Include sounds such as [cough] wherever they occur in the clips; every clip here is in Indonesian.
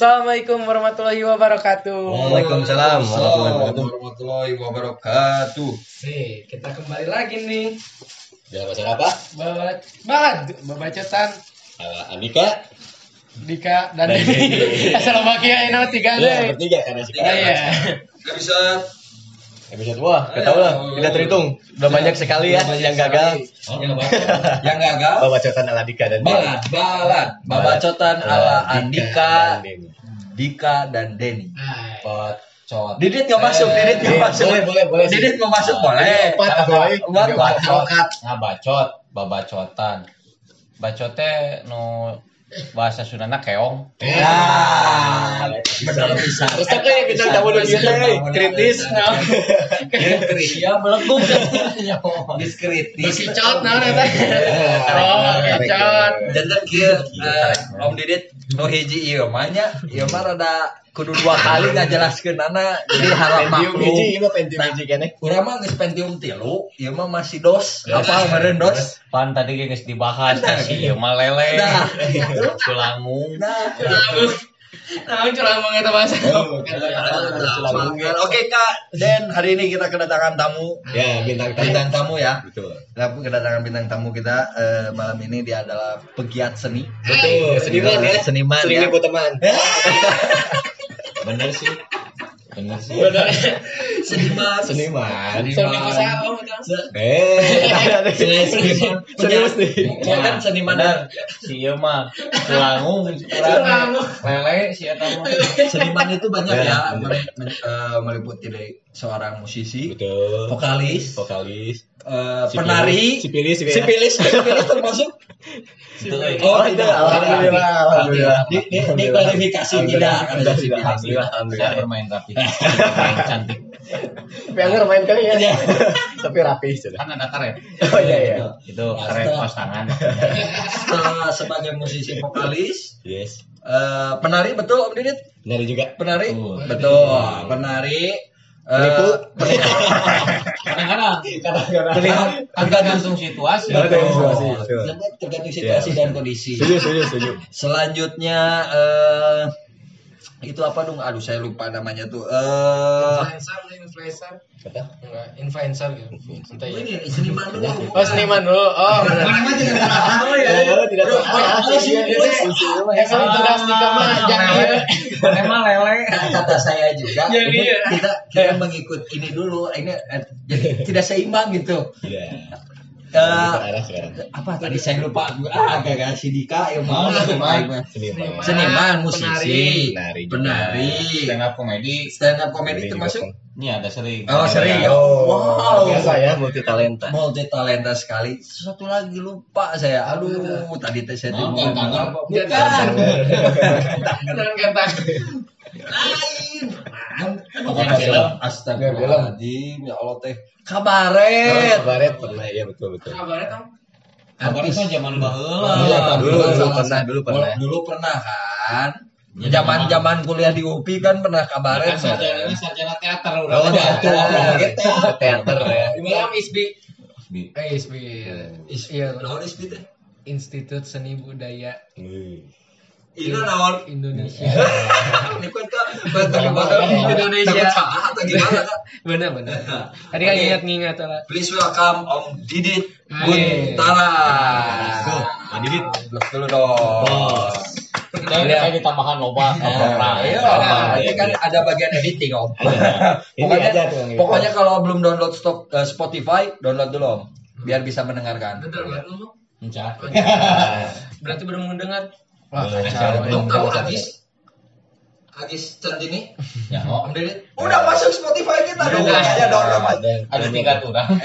Assalamualaikum warahmatullahi wabarakatuh. Waalaikumsalam warahmatullahi wabarakatuh. warahmatullahi wabarakatuh. Nih, kita kembali lagi nih. Dalam masalah apa? Babat, bad, babacotan Ala Andika. Dika dan. Denny. [laughs] Assalamualaikum ini tiga Ya, deh. bertiga karena Iya, sekarang. iya. Episode Episode wah, gak tau lah, tidak terhitung. Udah banyak sekali ya yang gagal. yang yang gagal. Babacotan ala Dika dan Balad, balad, babacotan ala Andika. Dika dan Denny. Pocot. Didit nggak masuk, Didit nggak Eh, masuk. boleh, boleh, boleh. Didit mau masuk boleh. Empat, boy. Buat Bacot, bacot. ngabacot, babacotan. Bacote nu bahasa Sundana keong. Ya, benar bisa. Terus ya kita tahu dulu dia teh kritis. Iya, beleguk. [laughs] Diskritis. Kicot nah eta. Oh, kicot. Jantan kieu eh, Om Didit nu hiji ieu mah nya, ieu mah rada kudu dua kali ngajelaskeun nana jadi harap Pentium maklum. hiji, ini pentium hiji kene. Urang mah geus Pentium 3, ieu mah masih dos. Apa meureun dos? Pan tadi geus dibahas si ieu mah lele. Nah, [laughs] Tulangung. nah. Nah, curang banget bahasa. Oke Kak, Dan hari ini kita kedatangan tamu Ya, bintang tamu. bintang tamu ya. Betul. Kita kedatangan bintang tamu kita eh, malam ini dia adalah pegiat seni. Betul, seniman ya. Seniman ya. ikut teman. [laughs] Bener sih. [laughs] Seniman. Seniman. Om. Eh, [laughs] Seniman. serius nih. Ya kan seniman Bener. Si ieu mah tulangung urang lele si eta mah. seniman itu banyak Ya, eh, meliputi dari seorang musisi, vokalis, Vokalis. Eh, Sipilis. penari, Sipilis, sipilis. sipilis, sipilis termasuk. Oh, tidak. Alhamdulillah. Alhamdulillah. Di klarifikasi tidak ada Tidak, sipilis. Alhamdulillah. Saya Alhamdulillah. bermain rapi. [laughs] Bermain cantik. Tapi anggar main kali ya. [laughs] Tapi rapi sudah. Kan ada karet. Oh iya iya. Itu karet pasangan. Sebagai musisi vokalis, Yes. eh, penari betul Om Didit? Benar juga. Penari? Betul. Betul, penari. Eh, Penipu? [laughs] Kadang-kadang Kadang-kadang. Terlihat tergantung situasi. Tergantung situasi. Tergantung situasi dan kondisi. Setuju, setuju, setuju. Selanjutnya eh itu apa dong? Aduh saya lupa namanya tuh. Eh Influencer, influencer. Kata? Enggak, influencer gitu. Entah ya. ini seniman dulu. Oh, seniman dulu. Oh, benar. Oh Ya, tidak tahu. Oh, oh, si- Ya kan tugas Dika mah jangan. Emang lele. kata saya juga Ya, ini iya. kita kita mengikut ini dulu ini eh, jadi tidak seimbang gitu. Sekarang. apa tadi saya lupa ah agak si Dika ya mau Seniman. seniman musisi Penari penari Stand up comedy. stand up Penari termasuk juga. Ini ada sering. Oh, sering. Oh, Wow. Biasa ya multi talenta. multi talenta sekali satu lagi lupa saya aduh tadi teh saya Oh, tuh- gantangan. bukan Jangan [laughs] kata. Lain Bukan film. Astagfirullahaladzim ya Allah teh Oh, kabaret Kabaret pernah ya betul betul. Kabarnya Tom? Kabarnya kan zaman baheula. Iya, dulu, salah dulu satu. pernah, dulu pernah. Dulu pernah kan. Zaman zaman kuliah di UPI kan pernah kabaret. Kan sarjana sarjana teater udah. Oh, teater. Gitu. Teater ya. Di mana ISBI? Bi. Eh, ISBI. Iya, Naon isbi teh? Institut Seni Budaya [laughs] Ini naon? Indonesia. Ini kan kak, kan gimana? Indonesia. Takut salah atau gimana kak? Benar, benar. Tadi kan Oke. ingat-ingat lah. Please welcome Om Didit. Guntara. Tuh, Om Didit. Blok dulu dong. Bos. Dan kayak ditambahan loba iya, nanti kan ada bagian editing om. Ini Pokoknya, aja tuh yang pokoknya kalau belum download stop eh, Spotify, download dulu om, biar bisa mendengarkan. Betul. Mencah. [laughs] Berarti baru mendengar. Wah, kacau. Om tahu Agis? Agis Centini? Ya, oh. Udah masuk Spotify kita dong. Udah. Download aja. Ada tiga orang. [laughs]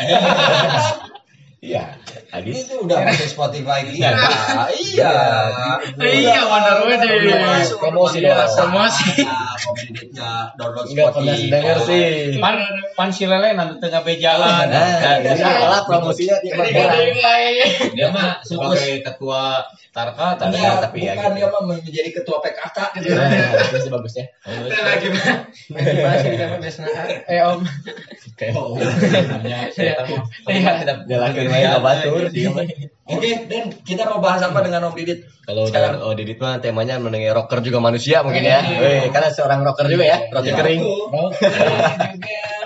Iya. Hadis. Itu udah masuk Spotify kita. Iya. Iya, benar wede. Udah masuk Promosi dong. Promosi. Nah, Komdiditnya download Enggak pernah Spotify. dengar sih. Pan pan si lele nanti tengah bejalan. Nah, Dan jadi kalah promosinya cuma kurang. dia mah sebagai ketua Tarka, Tarka Enggak, tapi ya. bukan dia mah menjadi ketua PKK. Nah, itu sih bagusnya. Lagi sana biasanya? Eh Om. Kayak Namanya saya tahu. Iya. tidak Jalakin main batur sih. Oke, Dan kita mau bahas apa dengan Om Didit? Kalau dengan Oh Didit mah temanya mengenai rocker juga manusia mungkin ya. Weh, karena seorang rocker juga ya, roti kering.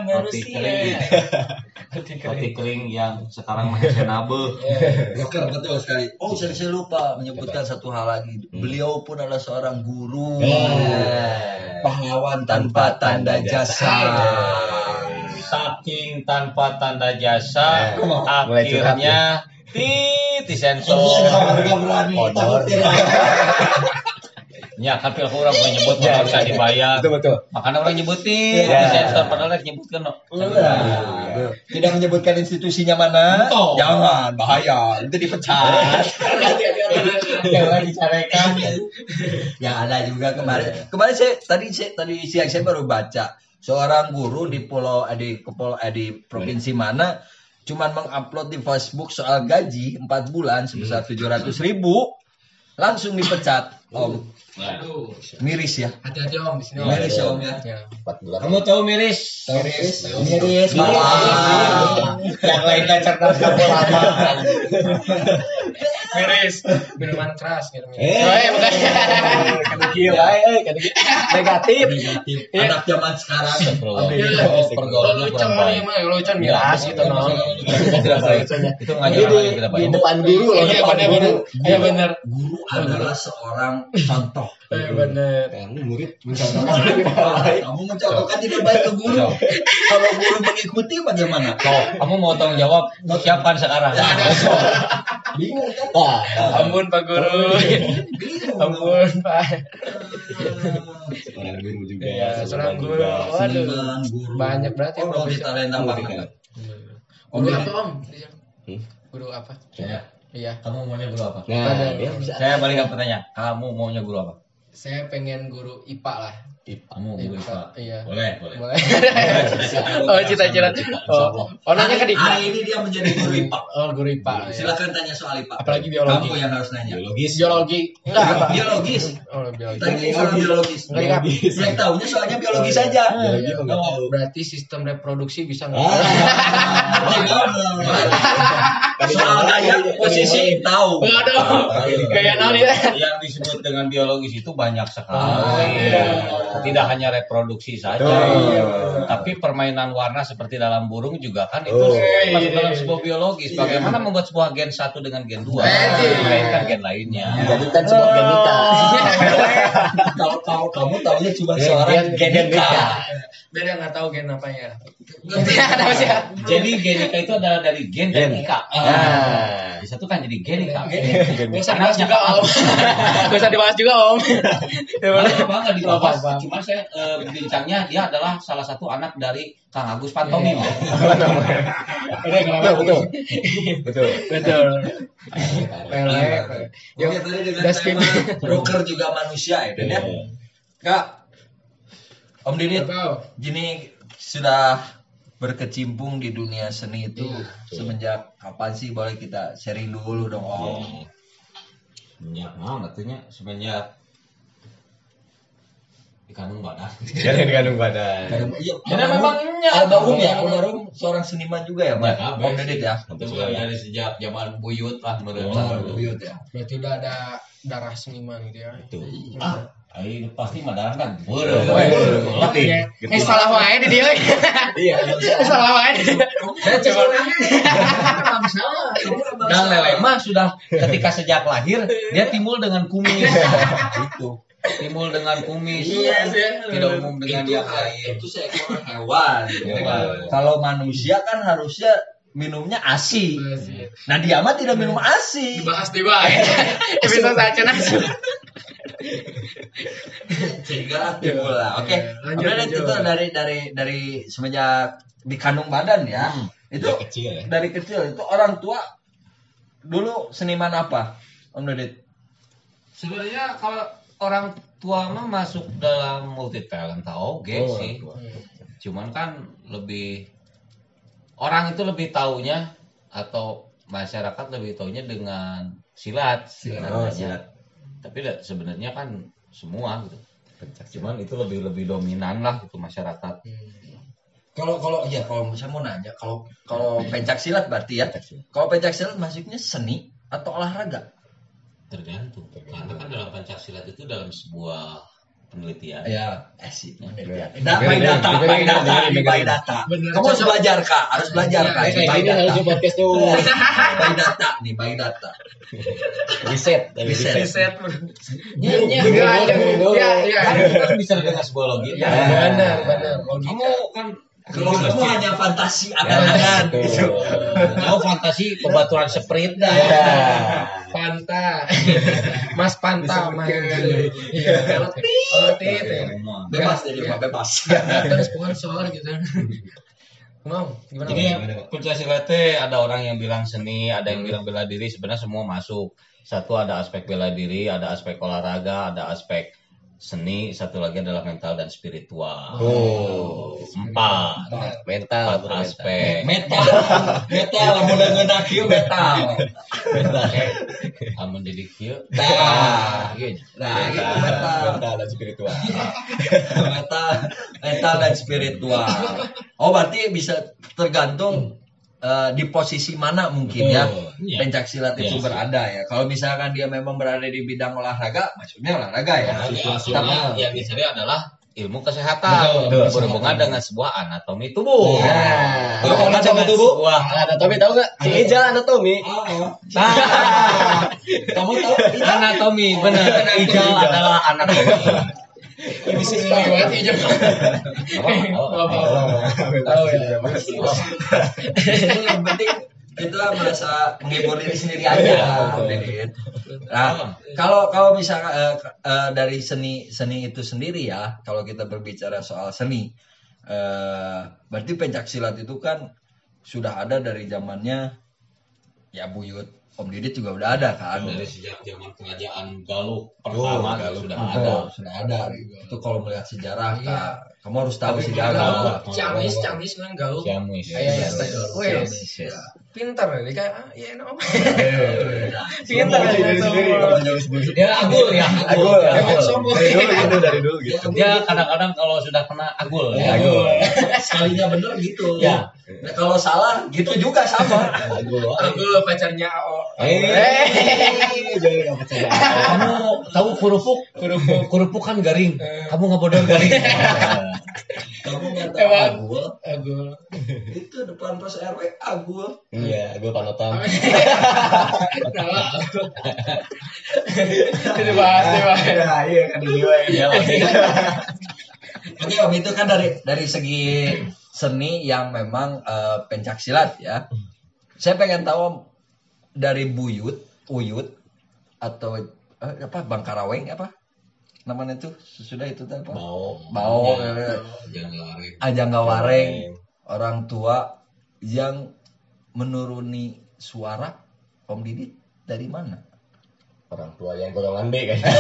Roti kering. Roti kering yang sekarang fashionable. Rocker betul sekali. Oh, saya, saya lupa menyebutkan satu hal lagi. Beliau pun adalah seorang guru. Pahlawan tanpa tanda jasa. Saking tanpa tanda jasa, curhat akhirnya tit disensor. Kodor. Ya kan pil orang boleh nyebut nggak usah dibayar. Betul betul. Makanya orang nyebutin Ya. disensor padahal rek nyebutkan no. Udah. Tidak menyebutkan institusinya mana? Betul. Jangan, bahaya. Itu dipecat. Yang lagi carekan. ya ada juga kemarin. Kemarin saya tadi saya tadi siang saya baru baca seorang guru di pulau eh, di kepul eh, di provinsi mana cuman mengupload di Facebook soal gaji 4 bulan sebesar 700 ribu langsung dipecat om Aduh. miris ya Hati-hati Om di sini. Om. miris ya om ya Ya. Empat bulan. Kamu tahu miris? miris miris malah Yang lainnya cerdas kamu lama. [laughs] Miris. Minuman keras gitu. Eh. Oh, iya, bukan. Kedegil, eh, kedegil. Negatif. negatif anak zaman sekarang Iya. Pergaulan kurang baik. emang lucon miras gitu no. Itu ngajar kita di depan guru loh, Iya depan guru. Iya benar. guru adalah seorang contoh Iya benar. Kamu murid kamu mencontohkan tidak baik ke guru kalau guru mengikuti bagaimana kamu mau tanggung jawab siapkan sekarang. [laughs] bingung kan Ampun Pak Guru. Ampun Pak. seorang guru juga. Iya, seorang guru. Waduh. Guru Banyak berarti oh, profesi. talenta banget Guru apa Om? Hmm? Guru apa? Saya, Iya. kamu maunya guru apa? Nah, dia bisa. Saya balik ke pertanyaan. Kamu maunya guru apa? Saya pengen guru IPA lah. Kamu guru IPA. Iya. Boleh, boleh. Boleh. [laughs] oh cita-cita. Oh, oh nanya ke Dika. hari ini dia menjadi guru IPA Oh guru IPA. ya. silakan tanya soal IPA Apalagi biologi. kamu yang harus nanya Biologis. Biologi. Enggak. Pak. biologis Oh biologi. tanya soal biologis Enggak Dika. yang tahunya soalnya biologis saja Biologi nggak tahu. Berarti sistem reproduksi bisa nggak? [laughs] soal gaya posisi tahu Waduh. Gaya ya? Yang disebut dengan biologis itu banyak sekali. Ah, iya. Tidak hanya reproduksi saja, Iya. tapi permainan warna seperti dalam burung juga kan itu Oh. masuk dalam sebuah biologis. Bagaimana membuat sebuah gen satu dengan gen dua, Iya. memainkan gen lainnya. Jadikan sebuah genika. kalau kalau kamu tahunya cuma Gen- seorang gen- genetika genetika. Beda nggak tahu gen apa ya. Tahu sih. Jadi genika itu adalah dari gen dan Gen. ika. Nah, Disatukan jadi genika. Gak usah dibahas juga Om. Gak usah dibahas juga Om. Ya. Apa nggak dibahas? Cuma saya eh, bincangnya dia adalah salah satu anak dari Kang Agus Pantomim. Iya. Udah kenapa? betul, betul. Betul. Yuk, Oke, tadi dengan tema broker juga manusia ya, Dan ya. Kak, Om Didit, gini sudah berkecimpung di dunia seni itu semenjak kapan sih boleh kita sharing dulu dong Om? Semenjak nah, katanya semenjak di kandung badan. Jangan dikandung badan. Iya, Karena memangnya almarhum ya, almarhum seorang seniman juga ya, Pak? Ya, Om Didit ya. Itu dari sejak zaman buyut lah menurut Oh, buyut ya. Berarti udah ada darah seniman gitu ya. Itu. Ah, ini pasti madaran kan. Beureum. Ngerti. Ya. Eh salah wae di dia. Iya, Eh, Salah wae dia. Saya coba Dan lele mah sudah ketika sejak lahir dia timbul dengan kumis. Itu. Timbul dengan kumis. Iya. Tidak umum dengan itu, yang lain. itu seekor hewan. Hewan. Kalau manusia kan harusnya minumnya ASI. Nah dia mah tidak minum ASI. Dibahas di wae. Episode saja nasi. Timbul lah. Oke. Lanjut, Udah itu dari dari dari semenjak di kandung badan ya. Itu kecil ya. dari kecil itu orang tua dulu seniman apa Om Dodit Sebenarnya kalau orang tua mah masuk dalam multi talent oke Oh, sih. tua. Cuman kan lebih orang itu lebih taunya atau masyarakat lebih taunya dengan silat Silat. Oh, silat. Tapi sebenarnya kan semua gitu. Cuman itu lebih lebih dominan lah gitu masyarakat. kalau kalau ya kalau saya mau nanya kalau kalau pencak silat berarti ya kalau pencak silat masuknya seni atau olahraga Tergantung. Karena kan dalam Pancasila itu dalam sebuah penelitian. ya eh sih Ya. Nah, by data, by data, by data. Bener. Kamu harus belajar kak, harus belajar Iya, kak. iya, data, harus podcast tuh. [laughs] by data nih, by data. Riset. Riset. Riset. Ya, ya, Iya, iya, iya, iya. Kan kita bisa dengan sebuah logika. Ya, benar, benar. Kamu kan Kalau kamu hanya fantasi angan-angan gitu. Kamu fantasi pembaturan sprint dah. Ya. Panta. Mas Panta mah. Iya. Oh, tit. Bebas jadi Pak, bebas. Ada sponsor gitu. Mau gimana? Jadi Pancasila teh ada orang yang bilang seni, ada yang bilang bela diri, sebenarnya semua masuk. Satu ada aspek bela diri, ada aspek olahraga, ada aspek seni, satu lagi adalah mental dan spiritual. Oh. Empat. Mental. Empat aspek. Metal, metal, lamun ngeundak ieu metal. Amun didik kieu. Nah, Iya. nah itu metal. Mental dan spiritual. mental mental dan spiritual. Oh berarti bisa tergantung eh, di posisi mana mungkin ya Iya. pencak silat itu Iya. berada ya. Kalau misalkan dia memang berada di bidang olahraga, maksudnya olahraga ya. Karena yang dicari adalah ilmu kesehatan Betul. berhubungan dengan sebuah anatomi tubuh. Nah, Berhubungan kalau dengan tubuh, sebuah anatomi tahu nggak? Si Ijal anatomi. Nah, Kamu tahu? anatomi benar. Ijal adalah anatomi. [laughs] Ini sih lewat ya. Itu yang penting kita merasa menghibur diri sendiri aja. Dedit. Nah, kalau kalau misalkan eh, eh, dari seni seni itu sendiri ya, kalau kita berbicara soal seni, eh, berarti pencak silat itu kan sudah ada dari zamannya ya Buyut Om Didit juga udah ada kan. Dari sejak zaman kerajaan Galuh pertama Galuh. sudah Ada, ada. sudah ada. Itu kalau melihat sejarah, Iya. Kak, kamu harus tahu Galuh, sejarah. Camis, camis kan galuh. Ciamis. Iya, iya, iya. Ciamis, ya. pintar ini kayak ah, iya no. Iya. Pintar ya. Dia agul ya. Agul. Ya, sombong. Dari dulu gitu, dari dulu gitu. Dia kadang-kadang kalau sudah kena agul ya. Agul. Sekalinya bener gitu. Ya. Nah, kalau salah gitu juga sama. Agul. Aku pacarnya AO. Eh, jangan percaya. Kamu tahu kurupuk? Kurupuk. Kurupuk kan garing. Kamu nggak bodoh garing. Kamu nggak tahu agul? Aku. Itu depan pos RW agul. Iya, agul panutan. [laughs] Ini bahas, ini bahas. iya kan. Iya lagi. Oke om itu kan dari dari segi seni yang memang eh, pencak silat ya. Saya pengen tahu Om, dari buyut, uyut atau eh, apa bangkaraweng apa namanya itu sesudah itu teh apa? Bau. Bau, Ya, eh, Jangan lari. Ajanggawareng orang tua yang menuruni suara Om Didit dari mana? Orang tua yang golongan B kayaknya. [laughs]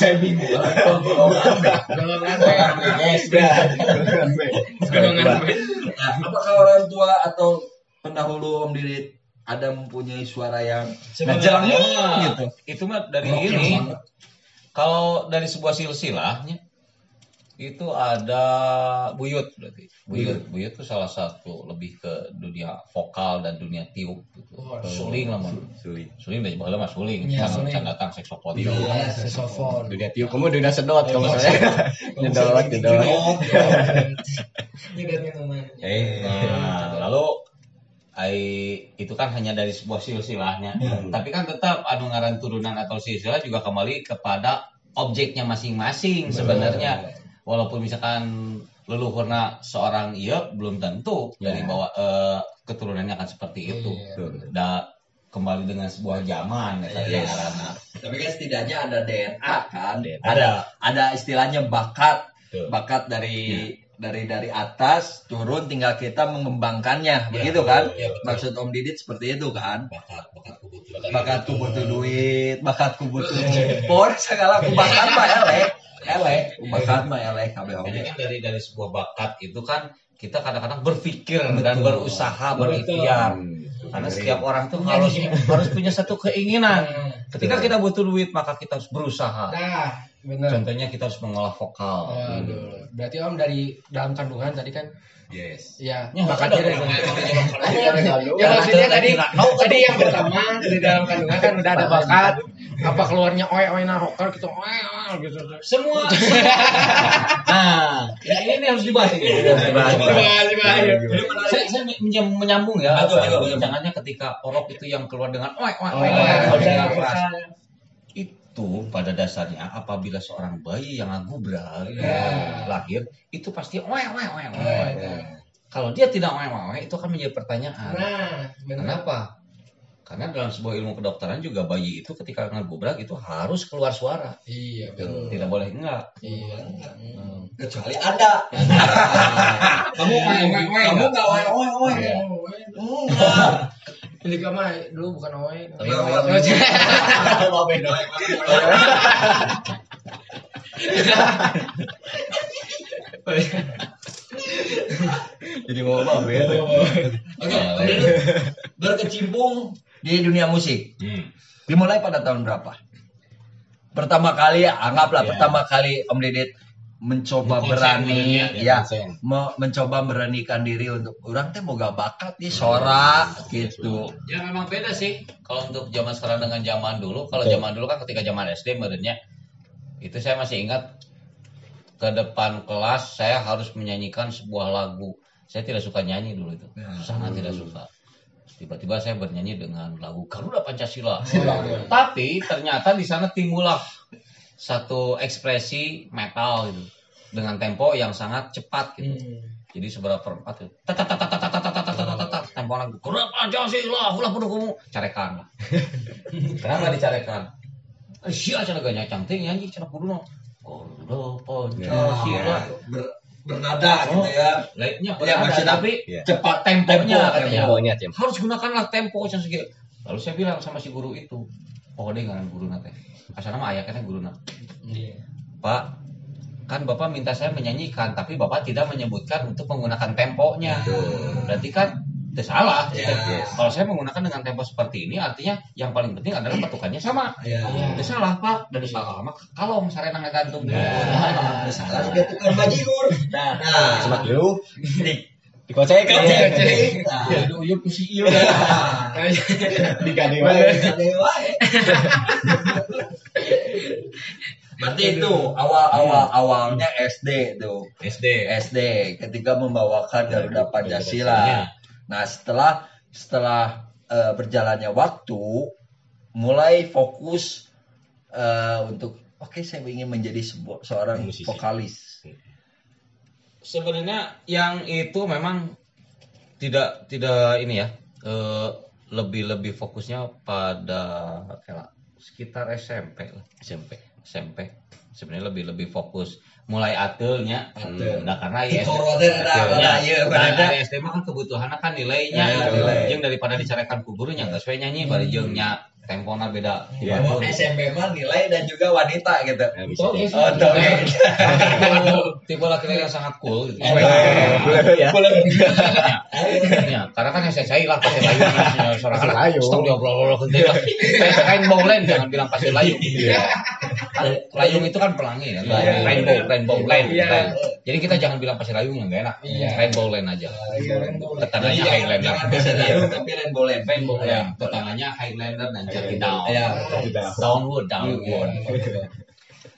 Saya bingung. Golongan B. Golongan B. Golongan B. Nah, apakah orang tua atau pendahulu Om Didit ada mempunyai suara yang ngejelang gitu? Itu mah dari Rocker ini. Kalau dari sebuah silsilahnya itu ada buyut berarti. Buyut, buyut itu salah satu lebih ke dunia vokal dan dunia tiup gitu. Oh, suling lah man. Sulit. Suling dari baheula mah suling. Iya, Can suling. can datang saksofon. Iya, saxophone. Dunia tiup, kamu dunia sedot kamu saya. [laughs] Nyedot, nyedot. Juga [laughs] minuman. Eh, Nah, lalu ai itu kan hanya dari sebuah silsilahnya. Tapi kan tetap anu ngaran turunan atau silsilah juga kembali kepada objeknya masing-masing sebenarnya. Walaupun misalkan leluhurna seorang iya belum tentu dari bawah eh, keturunannya akan seperti itu. Iya. Da kembali dengan sebuah zaman ya Yes. ngaranna. Tapi kan setidaknya ada DNA kan. DNA. Ada ada istilahnya bakat. Betul. Bakat dari dari dari atas turun tinggal kita mengembangkannya. Iya, begitu kan? iya, betul. maksud Om Didit seperti itu kan? Bakat bakat kebutuhan bakatku butuh duit bakatku butuh por segala ku bakat mah elek. Elek ku bakat mah elek kabeh kan dari dari sebuah bakat itu kan kita kadang-kadang berpikir dan Betul. berusaha berikhtiar. Karena setiap orang tuh harus harus punya satu keinginan. Ketika kita butuh duit maka kita harus berusaha. Nah, benar. contohnya kita harus mengolah vokal. Aduh, berarti Om dari dalam kandungan tadi kan? Yes. ya. Ya, bakatnya ada dari Ya maksudnya tadi tadi yang pertama dari dalam kandungan kan udah ada bakat. Apa keluarnya oe oe nah rocker gitu oe oe gitu. semua. [laughs] Nah ya ini harus dibahas ini. Dibahas, dibahas. saya, saya menyam- menyambung ya. Jangannya ketika orok itu yang keluar dengan oek oek Oh, oek, itu pada dasarnya apabila seorang bayi yang agubra yeah. lahir itu pasti oe oe oe oe. Ya, ya. Kalau dia tidak oe oe itu akan menjadi pertanyaan. Nah. Kenapa? Karena dalam sebuah ilmu kedokteran juga bayi itu ketika ngagubrak itu harus keluar suara Iya, benar. tidak boleh enggak Iya. kecuali ada [laughs] kamu oek kamu nggak oe oe oe Iya. enggak Ini mah dulu bukan oe. Tapi Oe, oe. oe. Jadi mau apa ya? Oke, berkecimpung di dunia musik. Hmm. Dimulai pada tahun berapa? Pertama kali, anggaplah Ya. pertama kali Om Didit mencoba Konsen berani, ya, ya, mencoba beranikan diri untuk orang teh boga bakat di sorak gitu. Ya memang beda sih kalau untuk zaman sekarang dengan zaman dulu. Kalau Betul. zaman dulu kan ketika zaman SD merenya itu saya masih ingat ke depan kelas saya harus menyanyikan sebuah lagu. Saya tidak suka nyanyi dulu itu, sangat tidak suka tiba-tiba saya bernyanyi dengan lagu Garuda Pancasila. Sila. Tapi ternyata di sana timbullah satu ekspresi metal gitu dengan tempo yang sangat cepat gitu. Hmm. Jadi seberapa perempat itu. Tempo lagu Garuda Pancasila, ulah pendukungmu carekan. Kenapa dicarekan? Sia cara gak cantik nyanyi cara kudu Garuda Pancasila bernada gitu ya. Lainnya Ya, maksudnya tapi Iya. cepat temponya Tempo, katanya. Temponya, Tim. Harus gunakanlah tempo yang segitu. Lalu saya bilang sama si guru itu, oh deh dengan guru nate. Asal nama ayah kan guru Iya. Pak, kan Bapak minta saya menyanyikan, tapi Bapak tidak menyebutkan untuk menggunakan temponya. Berarti kan itu salah. Ya. Kalau saya menggunakan dengan tempo seperti ini, artinya yang paling penting adalah patukannya sama. Ya. Itu salah Pak, dari salah lama kalau misalnya nggak gantung. Nah, salah dia tukang bajigur. Nah, Nah, Semak dulu. di Dikocek. Dikocek. Nah, Aduh, iya pusi iya. Digandeng Gede wae. Berarti itu awal-awal awalnya SD tuh. SD. SD ketika membawakan Garuda Pancasila. Nah, setelah setelah eh, berjalannya waktu mulai fokus eh, untuk oke saya ingin menjadi sebuah seorang Musisi. vokalis. Sebenarnya yang itu memang tidak tidak ini ya eh, lebih lebih fokusnya pada kayak sekitar SMP lah SMP. SMP sebenarnya lebih lebih fokus mulai atelnya Atel. nah karena ada ieu Nah, SD mah kan kebutuhannya kan nilainya Ya, nilai. jeung daripada dicarekan ku gurunya geus we nyanyi bari jeung nya tempona beda Iya. Bahwa SMP mah nilai dan juga wanita gitu. Bisa. Oh. Oh, tuh. [laughs] tipe laki-laki yang sangat cool gitu. ya. Ya, karena kan yang saya saya lah pasir layu ya, seorang anak layu. stop dia obrol-obrol lah. Rainbow land jangan bilang pasir layu. Kan Layung itu kan pelangi ya. Iya. Rainbow, rainbow land. Iya. land. Jadi kita jangan bilang pasir layung yang gak enak. Iya. Rainbow land aja. Tetangganya Jadi Highlander. jangan bisa dayung tapi rainbow land. Rainbow Ya. land. Tetangganya Highlander dan Jaki Down. Ya. Downward, downward.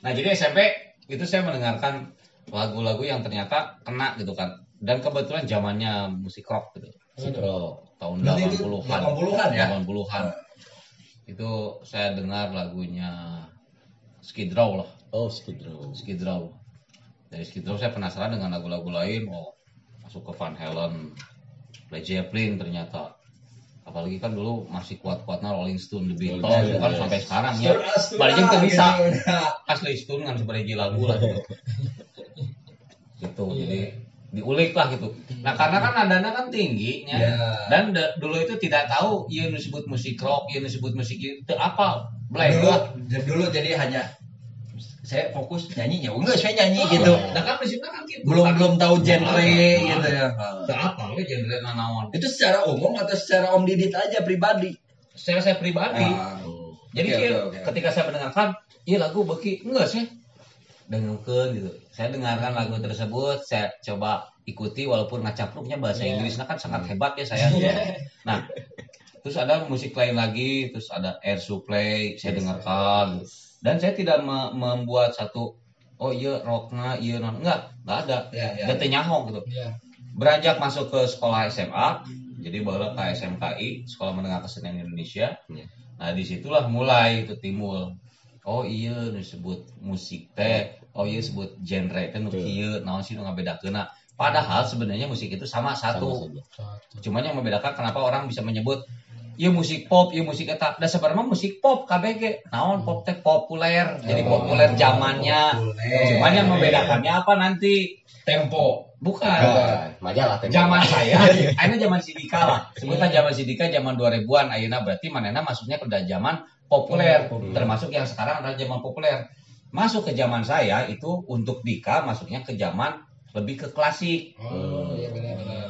Nah jadi SMP itu saya mendengarkan lagu-lagu yang ternyata kena gitu kan. Dan kebetulan zamannya musik rock gitu. Bro. Tahun Berarti itu 80-an. 80-an ya? 80-an. Itu saya dengar lagunya Skid Row lah. Oh, Skid Row. Skid Row. Dari Skid Row saya penasaran dengan lagu-lagu lain. Oh, masuk ke Van Halen, Led Zeppelin ternyata. Apalagi kan dulu masih kuat-kuatnya Rolling Stone, The Beatles, Rolling itu kan Stone, sampai yes. sekarang ya. Balik tuh bisa. Asli Stone kan sebagai lagu lah gitu. gitu. Jadi diulik lah gitu. Nah karena kan nadanya kan tingginya Ya. dan da- dulu itu tidak tahu iya disebut musik rock, iya disebut musik itu apa, dulu, blank dulu jadi hanya saya fokus nyanyi ya enggak saya nyanyi gitu Nah kan prinsipnya kan gitu. belum Kan- belum tahu genre gitu ya Teu apa we genre nanaon. itu secara umum atau secara om didit aja pribadi Secara saya pribadi. Ah. Jadi kayak oke, oke. ketika saya mendengarkan, iya lagu beki enggak sih? Dengarkan gitu. Saya dengarkan lagu tersebut, saya coba ikuti walaupun ngacapruknya bahasa Iya. Inggrisnya kan sangat hebat ya saya. [laughs] Nah, terus ada musik lain lagi, terus ada Air Supply, saya dengarkan. Dan saya tidak me- membuat satu oh iya rockna, iya non enggak, enggak ada. Ya, ya. Dan nyahong gitu. Iya. Beranjak masuk ke sekolah SMA, jadi baru ke SMKI, Sekolah Menengah Kesenian Indonesia. Iya. Nah di situlah mulai itu timbul. Oh iya disebut musik teh. Oh iya disebut genre teh kieu, naon sih nu ngabedakeunna. Padahal sebenarnya musik itu sama satu. Cuman yang membedakan kenapa orang bisa menyebut Iya musik pop, iya musik eta. Dan sebenarnya musik pop KBG. Naon pop teh populer. Jadi populer zamannya. Cuman yang membedakannya apa nanti? Tempo. Bukan. Majalah tempo. Zaman [laughs] saya, ayeuna zaman Sidika lah. Sebutan zaman Sidika zaman 2000-an ayeuna berarti manehna masuknya ke zaman populer, termasuk yang sekarang adalah zaman populer. Masuk ke zaman saya itu untuk Dika masuknya ke zaman lebih ke klasik. Oh, iya.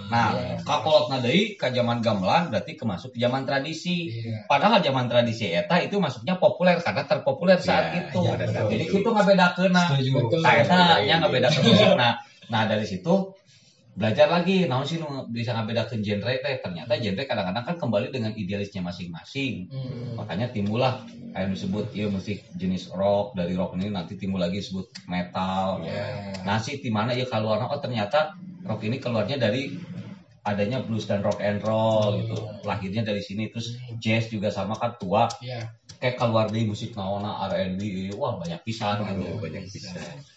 Nah, Iya. kakolot nadei ke zaman gamelan berarti ke masuk ke zaman tradisi. Iya. Padahal zaman tradisi eta itu masuknya populer karena terpopuler saat Ya, itu. iya, benar. Jadi itu. Betul. Nah, eta nya ngabedakeun musik. Nah, nah dari situ belajar lagi naon sih bisa ngabedakeun genre teh ternyata genre kadang-kadang kan kembali dengan idealisnya masing-masing Hmm. makanya timbullah kayak disebut iya musik jenis rock dari rock ini nanti timbul lagi disebut metal Iya. nah sih di mana ya keluar oh ternyata rock ini keluarnya dari adanya blues dan rock and roll gitu. Lahirnya dari sini. Terus jazz juga sama kan tua. Iya. kayak keluar dari musik naona R&B wah banyak pisan gitu. banyak bisa.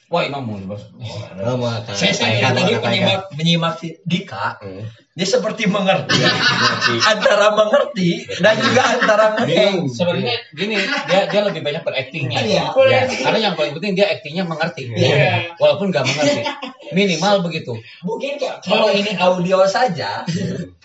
Wah imam bos Nama saya saya tadi menyimak menyimak Dika. Hmm. dia seperti mengerti. Antara mengerti dan juga antara ngerti sebenarnya gini dia dia lebih banyak beraktingnya. Iya. ya karena yang paling penting dia aktingnya mengerti. Iya. walaupun nggak mengerti. Minimal begitu. Mungkin kalau ini audio saja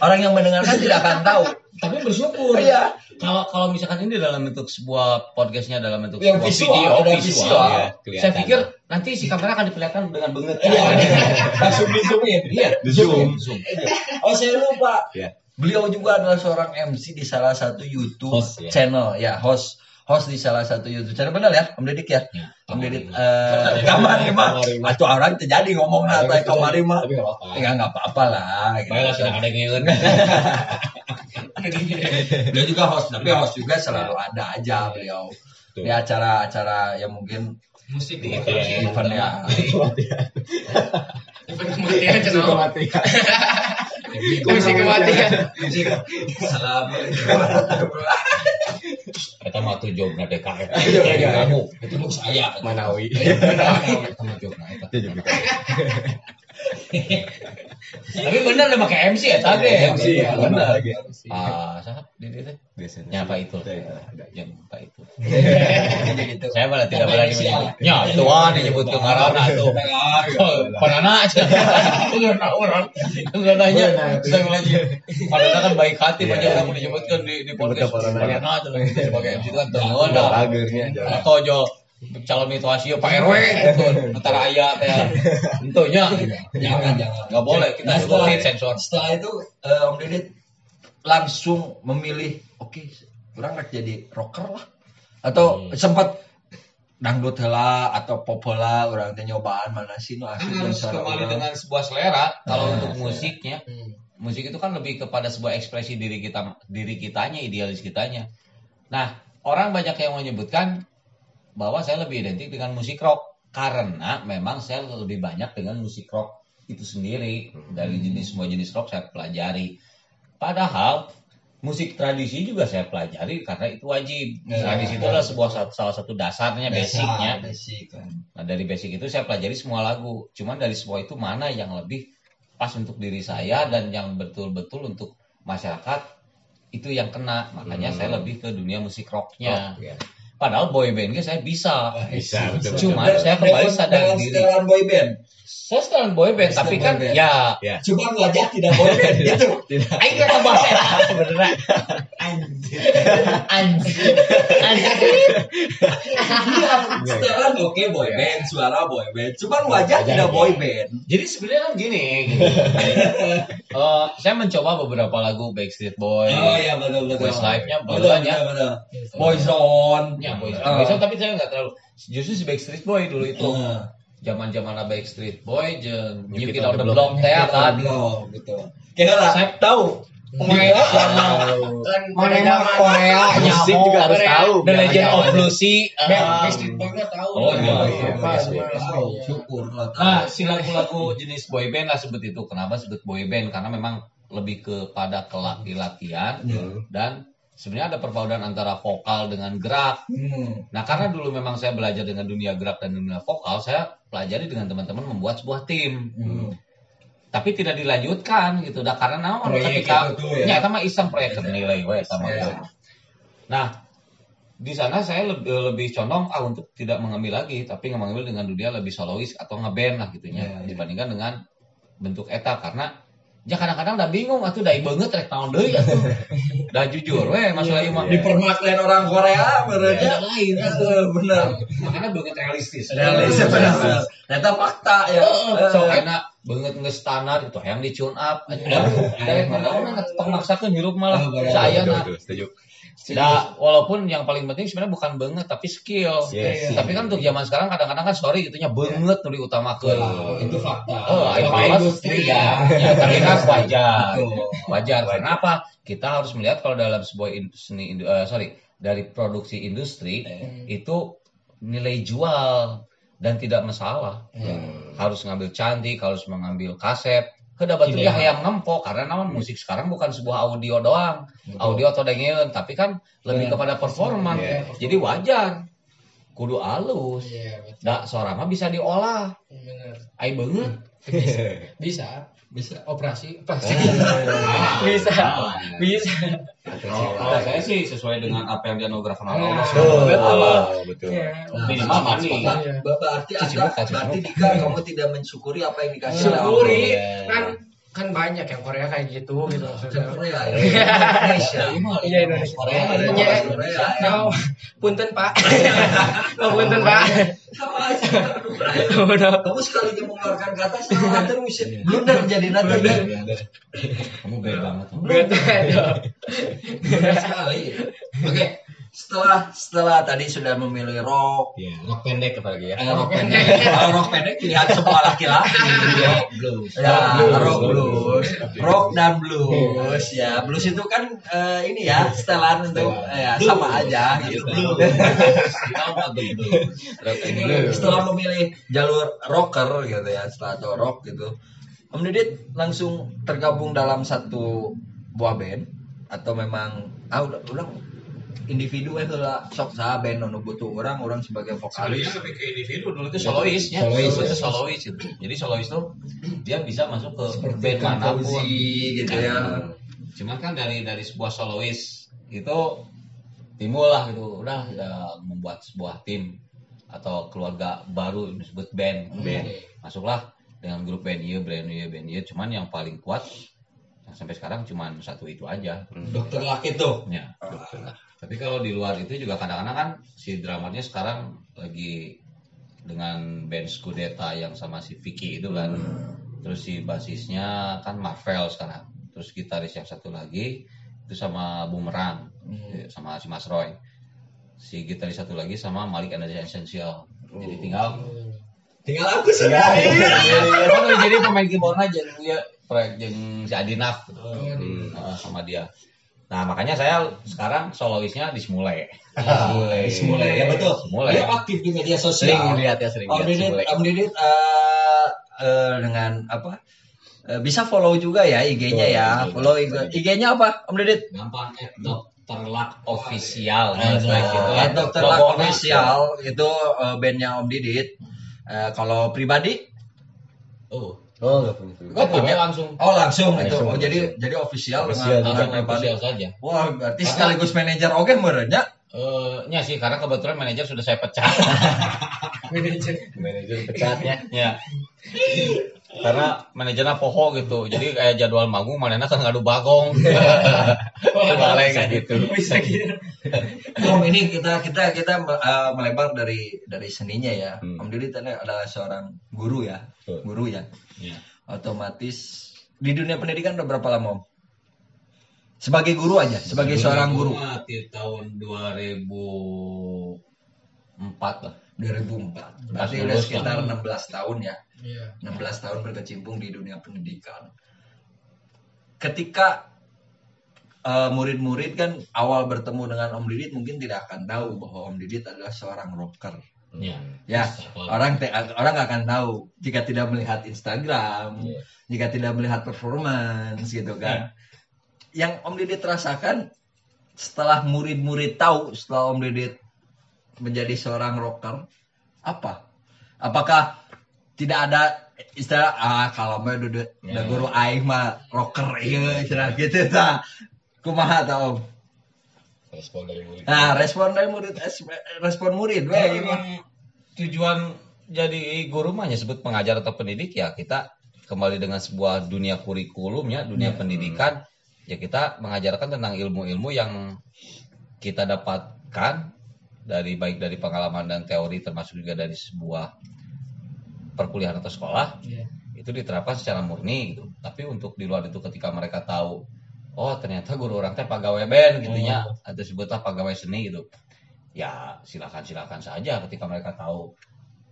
orang yang mendengarkan tidak akan tahu tapi bersyukur Iya. kalau kalau misalkan ini dalam bentuk sebuah podcastnya dalam bentuk Yang sebuah visual, video ada visual, visual. ya. Kelihatan. saya pikir nanti si kamera akan diperlihatkan dengan banget Iya. [laughs] langsung di zoomin iya Di zoom. zoom oh saya lupa Iya. beliau juga adalah seorang MC di salah satu YouTube Host, ya. channel ya host host di salah satu YouTube channel benar ya Om Dedik ya Ya, Om Dedik eh Kamarima Kamarima. atau orang terjadi ngomong nata Kamarima Tapi nggak apa-apa. ya nggak apa-apa lah gitu. baiklah sudah ada ngeun Dia [laughs] juga host, tapi host juga selalu ada aja beliau. Di acara-acara yang mungkin Musik di Iya. event ya. Event [laughs] kematian cenah. [laughs] Kematian. Musik kematian. Assalamualaikum. Kita mau tuh jobna DKM Iya, kamu. Itu saya. Manawi. kita mau jobna Itu. Tapi bener udah pakai MC ya tadi MC ya, bener ah siapa di teh Biasanya. Ya, Pak itu. Ya, Pak itu. Gitu. Saya malah tidak berani menyebut. Ya, tuan disebut ke ngarana tuh. Panana aja. Karena orang. Enggak nanya. Saya lagi. Panana kan baik hati banyak Iya. orang disebutkan di di podcast. Panana. Panana tuh lagi sebagai MC itu kan dah. pagernya aja. Atau jo calon itu Asia Pak RW gitu. Antara ayah teh. Tentunya. Jangan, jangan. Enggak boleh kita Nah, setelah, sensor. setelah itu eh, Om Didit langsung memilih oke orang rek jadi rocker lah atau Hmm. sempat dangdut heula atau pop heula orang teh nyobaan mana sih nu asli Kan harus suara kembali dengan sebuah selera kalau Nah. untuk musiknya Hmm. musik itu kan lebih kepada sebuah ekspresi diri kita diri kitanya idealis kitanya nah orang banyak yang menyebutkan bahwa saya lebih identik dengan musik rock karena memang saya lebih banyak dengan musik rock itu sendiri dari jenis semua jenis rock saya pelajari padahal musik tradisi juga saya pelajari karena itu wajib Ya. tradisi itu adalah sebuah salah satu dasarnya basicnya basic kan. Nah dari basic itu saya pelajari semua lagu. Cuman dari semua itu mana yang lebih pas untuk diri saya dan yang betul-betul untuk masyarakat itu yang kena. Makanya Hmm. saya lebih ke dunia musik rocknya. Rock, ya. Padahal boy band saya bisa Bisa, betul. cuma saya kembali Dengan- sadar dengan diri setelan boy band. saya sekarang boy band Setelan tapi kan band. ya Ya. Cuma wajah tidak boy band gitu. Aing kata bahasa eta sebenarnya anjir anjir Setelan oke boy band, suara boy band. Cuma wajah tidak boy band. Jadi sebenarnya kan gini. [laughs] Eh, saya mencoba beberapa lagu Backstreet Boys. Oh iya betul betul. Westlife-nya betul banyak. betul, betul. Boyzone. Boys. Ah. Boys, tapi saya nggak terlalu. Justru si Backstreet Boy dulu itu. Ah. Zaman-zaman Backstreet Boy, jeung New Kid on the Block. Teh kan. Betul. Kira lah, Saya- tahu. Korea sama mana mah Korea Musik juga harus tahu. The Legend of Lucy. eh, Backstreet Boy mah tahu. Oh, iya, iya, iya, iya. syukur lah. Nah, si lagu-lagu jenis boy band lah sebut itu. Kenapa sebut boy band? Karena memang lebih kepada kelaki-lakian dan sebenarnya ada perpaduan antara vokal dengan gerak. Hmm. Nah, karena dulu memang saya belajar dengan dunia gerak dan dunia vokal, saya pelajari dengan teman-teman membuat sebuah tim. Hmm. Tapi tidak dilanjutkan gitu. Dah karena naon ketika itu ya. nyata mah iseng proyek nilai we sama Ya. Nah, di sana saya lebih, lebih condong ah untuk tidak mengambil lagi, tapi mengambil dengan dunia lebih solois atau ngeband lah gitunya Ya, ya. dibandingkan dengan bentuk eta karena ya kadang-kadang udah bingung atuh dai banget rek naon deui atuh. [laughs] Dah jujur we masalah ieu mah. Dipermaklain orang Korea Ya, menurutnya. lain Eh, Bener. Makanya banget realistis. Realis bener. Ternyata fakta ya. so enak banget nge standar itu yang di tune up dari mana mana tong maksakeun hirup malah bener. saya nah setuju. Nah, walaupun yang paling penting sebenarnya bukan banget tapi skill. Yes. Tapi kan untuk zaman sekarang kadang-kadang kan sorry gitunya banget nu diutamakeun. Wah, itu fakta. Oh, ayo industri. ya. ya. Tapi kan wajar. Wajar. Kenapa? Kita harus melihat kalau dalam sebuah seni eh, sorry, dari produksi industri itu nilai jual dan tidak masalah. Harus ngambil cantik, harus mengambil kaset. Kada batu ya hayang nempo karena naon musik sekarang bukan sebuah audio doang. Audio atau dengeun, tapi kan lebih kepada performa. Iya. Jadi wajar. Kudu halus. Iya, betul. Nah, suara mah bisa diolah. Bener. Ai banget. [laughs] Bisa. Bisa. Operasi pasti. [laughs] bisa. Bisa. Kalau saya sih sesuai dengan apa yang dianugerahkan oleh Allah. Betul. Betul. Oh, betul. Iya. Minimal mandi. Nah, Iya. berarti Cuci Anda, berarti. Dika kamu tidak mensyukuri apa yang dikasih oleh Syukuri Allah. kan kan banyak yang Korea kayak gitu gitu maksudnya. Korea ya. Indonesia. Iya Indonesia. Korea, Iya. Korea. punten Pak. Oh, punten Pak. Sama aja. Udah. Kamu sekali mengeluarkan kata salah terus. Blunder jadi nanti. Kamu beda banget. Beda. Sekali. Oke. Setelah setelah tadi sudah memilih rock, Iya, rock pendek apalagi ya. eh, rock pendek, kalau rock pendek pilihan semua laki-laki. Blues. Ya, Blues. rock blues, rock dan blues. Ya, blues itu kan eh, ini ya, setelan untuk ya sama aja gitu. [laughs] And blues. Setelah memilih jalur rocker gitu ya, setelah atau rock gitu, Om Didit langsung tergabung dalam satu buah band atau memang ah udah udah individu eh lah sok sah band nu butuh orang orang sebagai vokalis. Sebenarnya lebih ke individu dulu itu solois ya. Solois, itu ya. solois itu. Jadi solois tuh dia bisa masuk ke Seperti band mana pun. gitu ya. Cuman kan dari dari sebuah solois itu timbul lah gitu. Udah udah membuat sebuah tim atau keluarga baru disebut band. Band. Masuklah dengan grup band iya, band iya, band iya. Cuman yang paling kuat yang sampai sekarang cuman satu itu aja. Dokter laki tuh. Ya. Tapi kalau di luar itu juga kadang-kadang kan si dramarnya sekarang lagi dengan band Skudeta yang sama si Vicky itu kan. Terus si basisnya kan Marvel sekarang. Terus gitaris yang satu lagi itu sama Bumerang sama si Mas Roy. Si gitaris satu lagi sama Malik Energy Essential. Jadi tinggal Tinggal aku sih. Emang [laughs] jadi pemain keyboardnya jeung ya proyek jeung si Adinaf gitu. Nah, sama dia. Nah, makanya saya sekarang soloisnya di Smule. Mulai. Mulai ya betul. Mulai. Dia aktif di media Sering sosial. lihat ya, sering Om lihat. Didit. Om Didit eh, eh, dengan apa? eh, bisa follow juga ya IG-nya ya. Follow IG- IG-nya apa, Om Didit? Gampang eh Dokter Luck official. Eh, Nah, Dokter Luck Official itu eh, bandnya Om Didit. Eh, kalau pribadi, Oh, Oh, nggak punya Facebook. Kan punya langsung. Oh langsung itu. Langsung, Oh jadi langsung. jadi official Official dengan dengan official saja. Wah berarti sekaligus manajer oke merenya. Eh, nya sih karena kebetulan manajer sudah saya pecat. [laughs] Manajer. Manajer pecatnya. ya. [laughs] Karena manajernya poho gitu. Jadi kayak jadwal manggung manehna kan ngadu bagong. [laughs] Kebalik kayak gitu. [laughs] Bisa gitu. Om ini kita kita kita uh, melebar dari dari seninya ya. Hmm. Om Didi tadi adalah seorang guru ya, Betul. guru ya. Iya. Otomatis di dunia pendidikan udah berapa lama Om? Sebagai guru aja, sebagai seorang guru. Di tahun 2004 lah. 2004. Berarti udah sekitar lah. 16 tahun ya. Iya. 16 tahun berkecimpung di dunia pendidikan. Ketika eh, murid-murid kan awal bertemu dengan Om Didit mungkin tidak akan tahu bahwa Om Didit adalah seorang rocker. Iya. Ya, Betul. orang te- orang nggak akan tahu jika tidak melihat Instagram, Iya. jika tidak melihat performance gitu kan. Yang Om Didit rasakan setelah murid-murid tahu setelah Om Didit menjadi seorang rocker apa? Apakah tidak ada istilah ah kalau mah udah Ya. udah guru aing mah rocker iya istilah gitu ta. Kumaha ta Om? Respon dari murid. Nah, respon dari murid respon murid we. Memang tujuan jadi guru mah sebut pengajar atau pendidik ya kita kembali dengan sebuah dunia kurikulum ya dunia pendidikan ya kita mengajarkan tentang ilmu-ilmu yang kita dapatkan dari baik dari pengalaman dan teori termasuk juga dari sebuah perkuliahan atau sekolah Iya. itu diterapkan secara murni gitu. Tapi untuk di luar itu ketika mereka tahu oh ternyata guru orang teh pegawai band gitu ya atau sebutlah pegawai seni gitu. Ya silakan silakan saja ketika mereka tahu.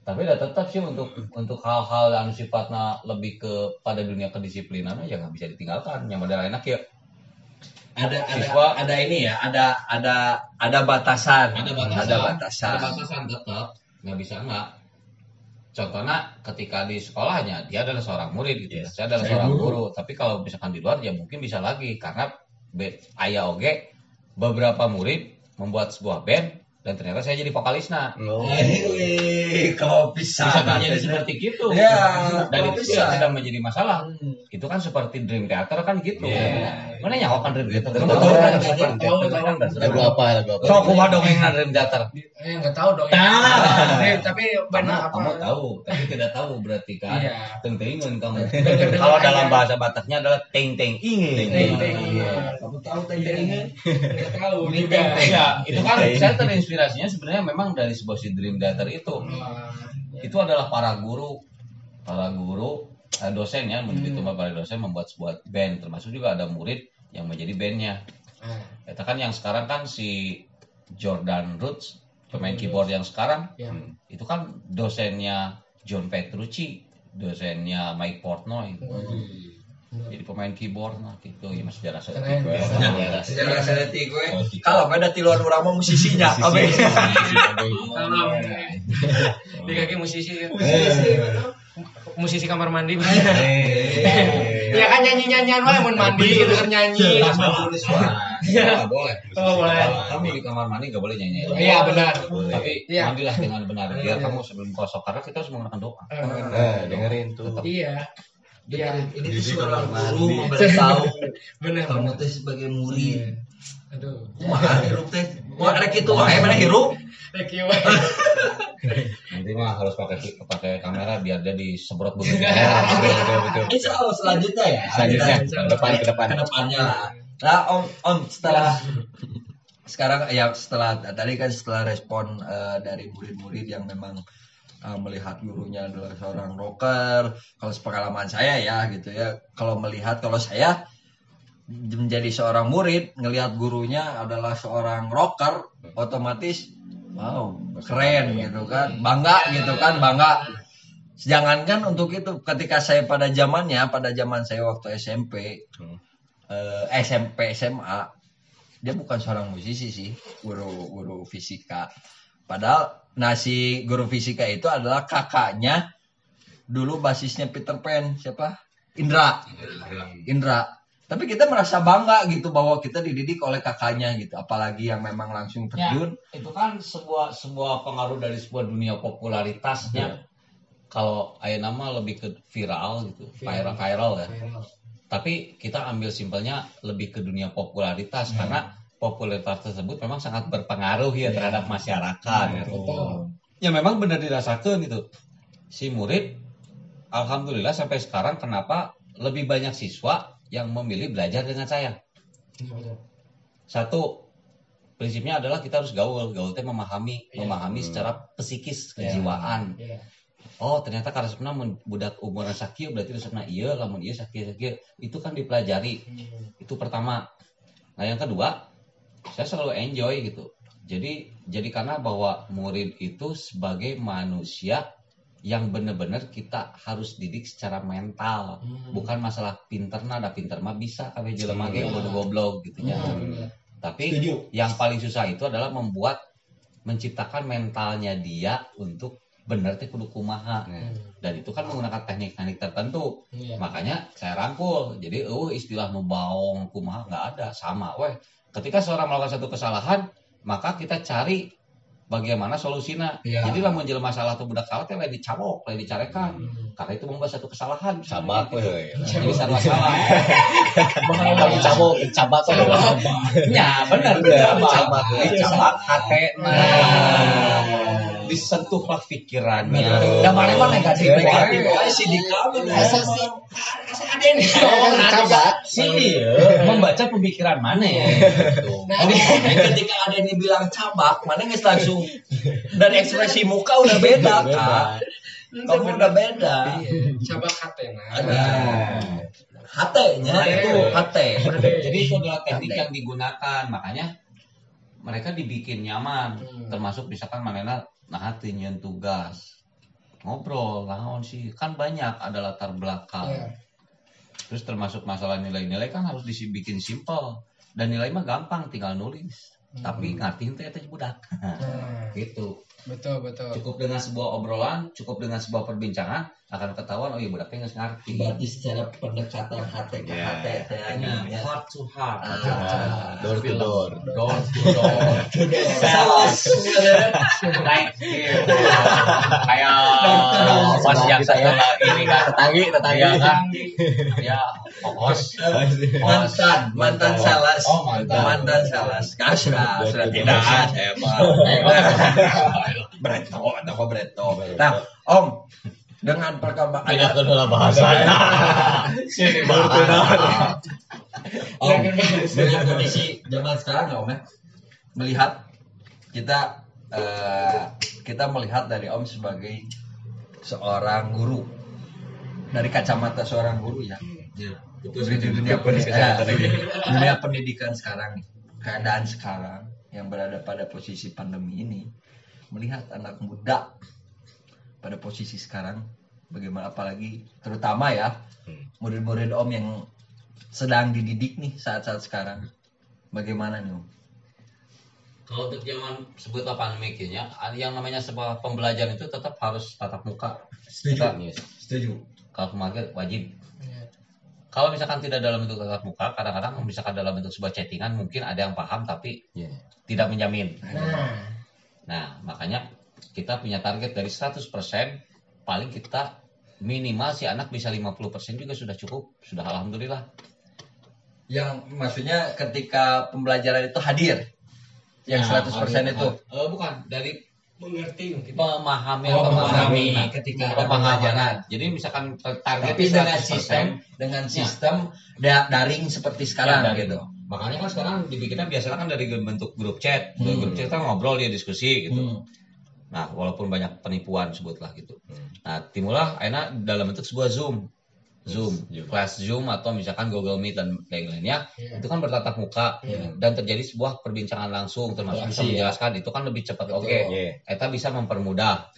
Tapi udah tetap sih untuk untuk hal-hal yang sifatnya lebih ke pada dunia kedisiplinan ya nggak bisa ditinggalkan. Yang model enak ya ada ada Siswa- ada ini ya ada ada ada batasan ada batasan ada batasan ada batasan tetap nggak bisa nggak contohnya ketika di sekolahnya dia adalah seorang murid gitu ya. Yes. saya adalah Saya seorang guru. guru. tapi kalau misalkan di luar ya mungkin bisa lagi karena ayah oge beberapa murid membuat sebuah band dan ternyata saya jadi vokalisnya Oh. Wih, kalau bisa bisa terjadi seperti itu ya dan itu bisa ya tidak menjadi masalah itu kan seperti dream theater kan gitu Iya. mana nyawa kan dream theater Tahu, Kamu tahu, kan? Lagu apa? Lagu apa? so kumaha dongengna dream theater Eh nggak tahu dong. Nah. Eh, tapi benar apa? kamu tahu tapi tidak tahu berarti kan Iya. tentengun kamu kalau dalam bahasa Bataknya adalah teng teng ingin Teng, teng, Iya. kamu tahu tadi ini Nggak tahu juga. teng, teng. ya itu kan saya terinspirasinya sebenarnya memang dari sebuah si dream theater itu. Wah, itu adalah para guru para guru eh, dosen ya menurut itu para dosen membuat sebuah band termasuk juga ada murid yang menjadi bandnya. Ah, itu kan yang sekarang kan si Jordan Roots pemain keyboard yang sekarang ya. itu kan dosennya John Petrucci dosennya Mike Portnoy jadi pemain keyboard nah gitu ya mas sejarah saya Keren. sejarah seleti gue kalau pada tiluan urang mah musisinya Kalau di kaki musisi, musisi kamar mandi. [laughs] Ya kan nyanyi nyanyian wae mun mandi gitu kan nyanyi. Iya, boleh. Oh, boleh. Kamu di kamar mandi nggak boleh nyanyi. Iya benar. Tapi Iya. mandilah dengan benar. Biar kamu sebelum kosong karena kita harus menggunakan doa. Eh, Nah, dengerin tuh. Iya. Iya. ini tuh seorang guru memberitahu [laughs] Benar. kamu teh sebagai murid Aduh. kumaha hirup teh wah rek kitu wae mana hirup Thank [laughs] you. Nanti mah harus pakai pakai kamera biar dia disemprot begitu. [laughs] Betul, betul, betul. Insya Allah selanjutnya ya Selanjutnya, ke depan, ke depan. ke depannya lah. Nah, Om, Om setelah sekarang ya setelah tadi kan setelah respon eh, dari murid-murid yang memang eh, melihat gurunya adalah seorang rocker, kalau sepengalaman saya ya gitu ya, kalau melihat kalau saya menjadi seorang murid ngelihat gurunya adalah seorang rocker, otomatis wow keren gitu kan, bangga gitu kan, bangga. Jangankan untuk itu, ketika saya pada zamannya, pada zaman saya waktu SMP, Hmm. eh, SMP SMA dia bukan seorang musisi sih guru guru fisika padahal nasi guru fisika itu adalah kakaknya dulu basisnya Peter Pan siapa? Indra. Indra. Tapi kita merasa bangga gitu bahwa kita dididik oleh kakaknya gitu apalagi yang memang langsung Ya, terjun. itu kan sebuah sebuah pengaruh dari sebuah dunia popularitasnya. kalau ayah nama lebih ke viral gitu, viral. viral ya. Viral. Tapi kita ambil simpelnya lebih ke dunia popularitas karena popularitas tersebut memang sangat berpengaruh ya terhadap masyarakat. gitu. Betul. Ya memang benar dirasakan itu. Si murid, alhamdulillah sampai sekarang kenapa lebih banyak siswa yang memilih belajar dengan saya. Iya, betul. Satu, prinsipnya adalah kita harus gaul. Gaul teh memahami, Iya. memahami secara psikis, kejiwaan. Iya. Oh, ternyata karena sebenarnya budak umuran sakit berarti resepna iya, lamun iya sakit sakit. Itu kan dipelajari. Hmm. Itu pertama. Nah, yang kedua, saya selalu enjoy gitu. Jadi jadi karena bahwa murid itu sebagai manusia yang benar-benar kita harus didik secara mental, Hmm. bukan masalah pinter nah, ada pinter mah bisa kabeh jelema ge kudu goblok gitu ya. Hmm. Tapi Setuju. yang paling susah itu adalah membuat menciptakan mentalnya dia untuk bener teh kudu kumaha. Hmm. Dan itu kan menggunakan teknik-teknik tertentu. Iya. Makanya saya rangkul. Jadi oh istilah nubaong kumaha nggak ada, sama weh. Ketika seorang melakukan satu kesalahan, maka kita cari bagaimana solusinya. Iya. Jadi lamun jelema masalah atau budak salah teh lain dicabok, lain dicarekan. Hmm. Karena itu membuat satu kesalahan. Cabak we. Jadi sarwa salah. Kalau cabak, cabak tuh. Ya benar Benar, benar cabak. Cabak hati disentuhlah pikirannya. Yang mana mana negatif negatif. Wah, si di kamu. Cabak. sini membaca pemikiran mana ya. Nah, ketika ada yang bilang cabak, mana nggak langsung dan ekspresi muka udah beda kak. Kamu udah beda. Cabak hatena. Ada. Hatenya itu hate. jadi itu adalah teknik yang digunakan makanya mereka dibikin nyaman Hmm. termasuk misalkan manena nah nyen tugas. Ngobrol lawan sih. Kan banyak ada latar belakang. Iya. terus termasuk masalah nilai-nilai kan harus dibikin simple dan nilai mah gampang tinggal nulis. Tapi ngertiin teh teh budak. Nah, [laughs] gitu betul betul. cukup dengan sebuah obrolan cukup dengan sebuah perbincangan akan ketahuan oh iya budaknya nggak ngerti Berarti secara pendekatan hate ke Ya. hate tehnya. ya. heart to heart Ah. Door to door. door to door Saus. Right here. kayak pas yang satu lagi ini kan Tetanggi, tetanggi. Iya kan ya mantan mantan salas. Oh, mantan. mantan salas. Kasra tidak ada. Breto, toko Breto. Nah, Om, dengan perkembangan Tidak kedua bahasa. sini Om, dengan kondisi zaman sekarang ya Om ya, melihat kita eh, kita melihat dari Om sebagai seorang guru. Dari kacamata seorang guru ya. Di dunia pendidikan, [laughs] dunia pendidikan sekarang keadaan sekarang yang berada pada posisi pandemi ini, melihat anak muda pada posisi sekarang, bagaimana apalagi terutama ya murid-murid Om yang sedang dididik nih saat-saat sekarang, bagaimana nih Om? kalau untuk zaman sebut apa namanya yang namanya sebuah pembelajaran itu tetap harus tatap muka Kita- setuju. kalau kemarin wajib Iya. Kalau misalkan tidak dalam bentuk tatap muka kadang-kadang misalkan dalam bentuk sebuah chattingan mungkin ada yang paham tapi Iya. tidak menjamin Nah, nah makanya kita punya target dari 100% paling kita minimal si anak bisa 50% juga sudah cukup sudah alhamdulillah Yang maksudnya ketika pembelajaran itu hadir, yang Nah, 100% itu. Eh, bukan dari mengerti mungkin. memahami Oh, atau memahami memahami ketika ada pembelajaran. jadi misalkan target Tapi dengan sistem dengan sistem da- daring seperti sekarang Ya, daring. gitu. makanya kan sekarang dibikinnya biasanya kan dari bentuk grup chat Hmm. grup chat kan ngobrol ya diskusi gitu Hmm. nah walaupun banyak penipuan sebutlah gitu nah timbullah enak dalam bentuk sebuah zoom zoom Zoom. kelas zoom atau misalkan google meet dan lain-lainnya Iya. itu kan bertatap muka Iya. dan terjadi sebuah perbincangan langsung termasuk bisa Interaksi, ya. menjelaskan itu kan lebih cepat oke Iya. Eta bisa mempermudah.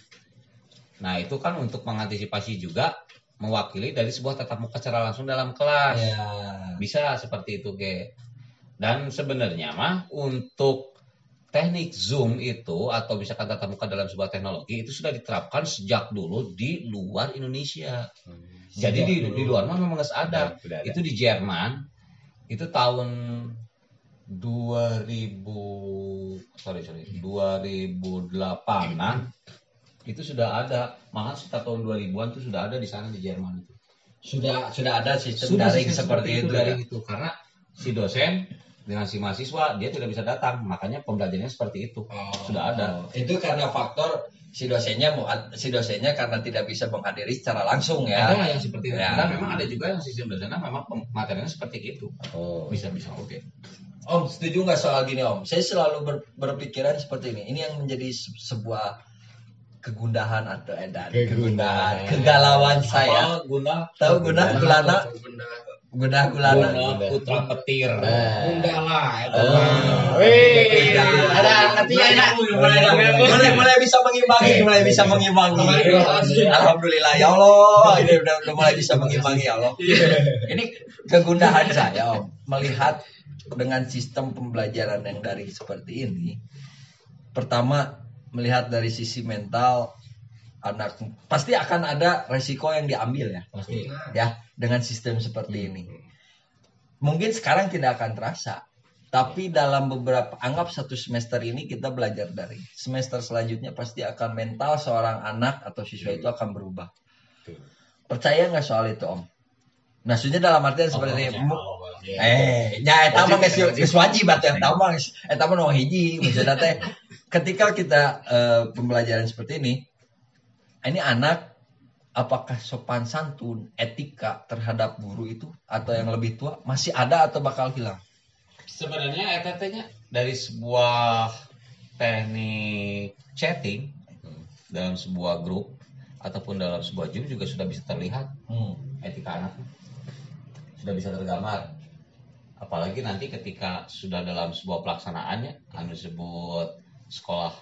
Nah, itu kan untuk mengantisipasi juga mewakili dari sebuah tatap muka secara langsung dalam kelas. Ya. Bisa seperti itu, Ge. Dan sebenarnya mah untuk teknik Zoom itu atau misalkan tatap muka dalam sebuah teknologi itu sudah diterapkan sejak dulu di luar Indonesia. Jadi di, di luar mah memang nggak ada. Sudah ada. Itu di Jerman itu tahun 2000 sorry sorry 2008an itu sudah ada malah sekitar tahun 2000-an tuh sudah ada di sana di Jerman itu Sudah sudah ada sistem sudah daring sistem seperti itu. daring ya. itu karena si dosen dengan si mahasiswa dia tidak bisa datang makanya pembelajarannya seperti itu sudah ada Oh, Itu karena faktor si dosennya mau si dosennya karena tidak bisa menghadiri secara langsung ya. ada yang seperti itu Ya. dan memang ada juga yang sistem dosennya memang materialnya seperti itu Oh. bisa bisa oke Om setuju nggak soal gini Om? Saya selalu ber- berpikiran seperti ini. Ini yang menjadi se- sebuah kegundahan atau dari kegundahan, kegalauan saya. Apa guna Tahu guna gulana, Bunda. gulana. putra petir. Bunda lah itu. Oh. mah. Wih, ada artinya enak. mulai mulai bisa mengimbangi, mulai bisa mengimbangi. Alhamdulillah ya Allah, ini udah, udah mulai bisa mengimbangi ya Allah. Ini kegundahan saya Om, melihat dengan sistem pembelajaran yang dari seperti ini. Pertama melihat dari sisi mental anak pasti akan ada resiko yang diambil ya, pasti. Ya dengan sistem seperti ini. Mungkin sekarang tidak akan terasa, tapi dalam beberapa anggap satu semester ini kita belajar dari. Semester selanjutnya pasti akan mental seorang anak atau siswa itu akan berubah. Percaya nggak soal itu om? Maksudnya dalam artian seperti ini. mu- Eh, ya eta mah geus geus wajib. atuh eta mah eta mah hiji maksudnya teh. [laughs] Ketika kita eh, pembelajaran seperti ini ini anak apakah sopan santun, etika terhadap guru itu atau yang lebih tua masih ada atau bakal hilang? sebenarnya ETT-nya dari sebuah teknik chatting dalam sebuah grup ataupun dalam sebuah Zoom juga sudah bisa terlihat Hmm. etika anak sudah bisa tergambar apalagi nanti ketika sudah dalam sebuah pelaksanaannya anu disebut sekolah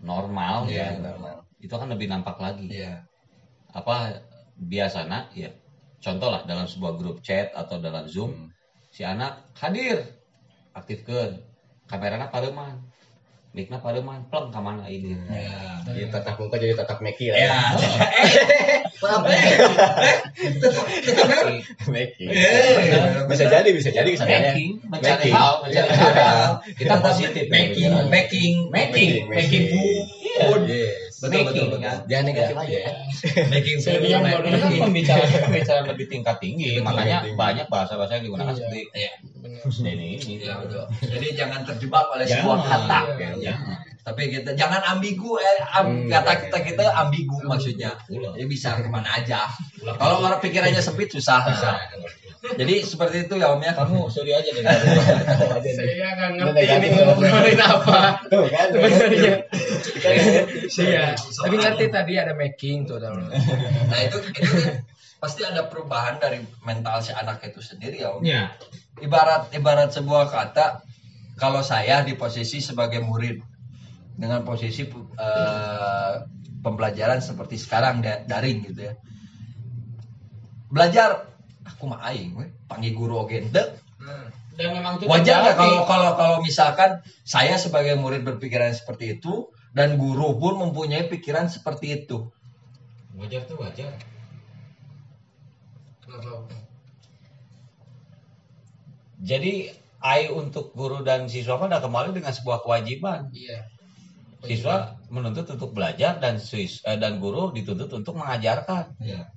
normal Iya, ya normal. Itu akan lebih nampak lagi. Iya. apa biasanya ya contoh lah dalam sebuah grup chat atau dalam zoom si anak hadir aktifkan. Kameranya pademan mikna pademan pleng ke mana ini? Ya. Jadi tatap muka jadi tatap meki lah. Ya. Meki. Bisa jadi, bisa jadi kesannya. making mencari hal mencari hal. Kita positif. Making, making, making making food. Betul, betul, Making, betul. ya. Jangan negatif aja ya. [laughs] Making food. Saya bilang making- bodoh. Ini kan pembicaraan pembicaraan lebih tingkat tinggi, makanya tinggi. banyak bahasa-bahasa yang digunakan Iya. seperti Iya. Ini ini. Iya, betul. Jadi jangan terjebak oleh sebuah Jangan. kata. Iya. Jangan. Tapi kita jangan ambigu, eh, am- Hmm, kata iya, kita kita ambigu maksudnya. Jadi bisa ke mana aja. Kalau orang pikirannya sempit susah. susah. Jadi seperti itu ya Om ya. Kamu sorry aja deh. Saya nggak ngerti ini ngobrolin apa. Tuh kan. Sebenarnya. Iya. Tapi ngerti tadi ada making tuh. Nah itu itu kan pasti ada perubahan dari mental si anak itu sendiri ya Om. Ya. Ibarat ibarat sebuah kata kalau saya di posisi sebagai murid dengan posisi eh, pembelajaran seperti sekarang da- daring gitu ya. Belajar aku mah aing we panggil guru oge henteu. Dan memang itu Wajar nggak kalau kalau kalau misalkan saya sebagai murid berpikiran seperti itu dan guru pun mempunyai pikiran seperti itu. wajar tuh wajar. Jadi ai untuk guru dan siswa mah udah kembali dengan sebuah kewajiban. Iya. Siswa menuntut untuk belajar dan sis eh, dan guru dituntut untuk mengajarkan. Ya.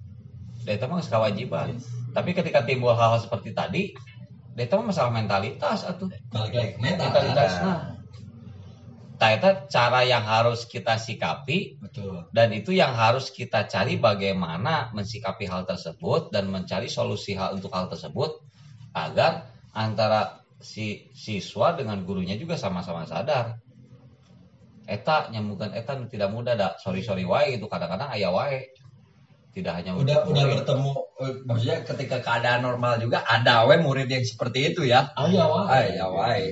Dan itu mah kewajiban. Tapi ketika timbul hal-hal seperti tadi, itu mah masalah mentalitas mental. Mentalitas nah. Itu cara yang harus kita sikapi Betul. dan itu yang harus kita cari bagaimana mensikapi hal tersebut dan mencari solusi hal untuk hal tersebut agar antara si siswa dengan gurunya juga sama-sama sadar. Eta nyambungkan eta nu tidak mudah dah. Sorry sorry wae itu kadang-kadang ayah wae. Tidak hanya Udah untuk udah murid. bertemu eh, maksudnya ketika keadaan normal juga ada we murid yang seperti itu ya. Ayah wae. Ah, ya wae.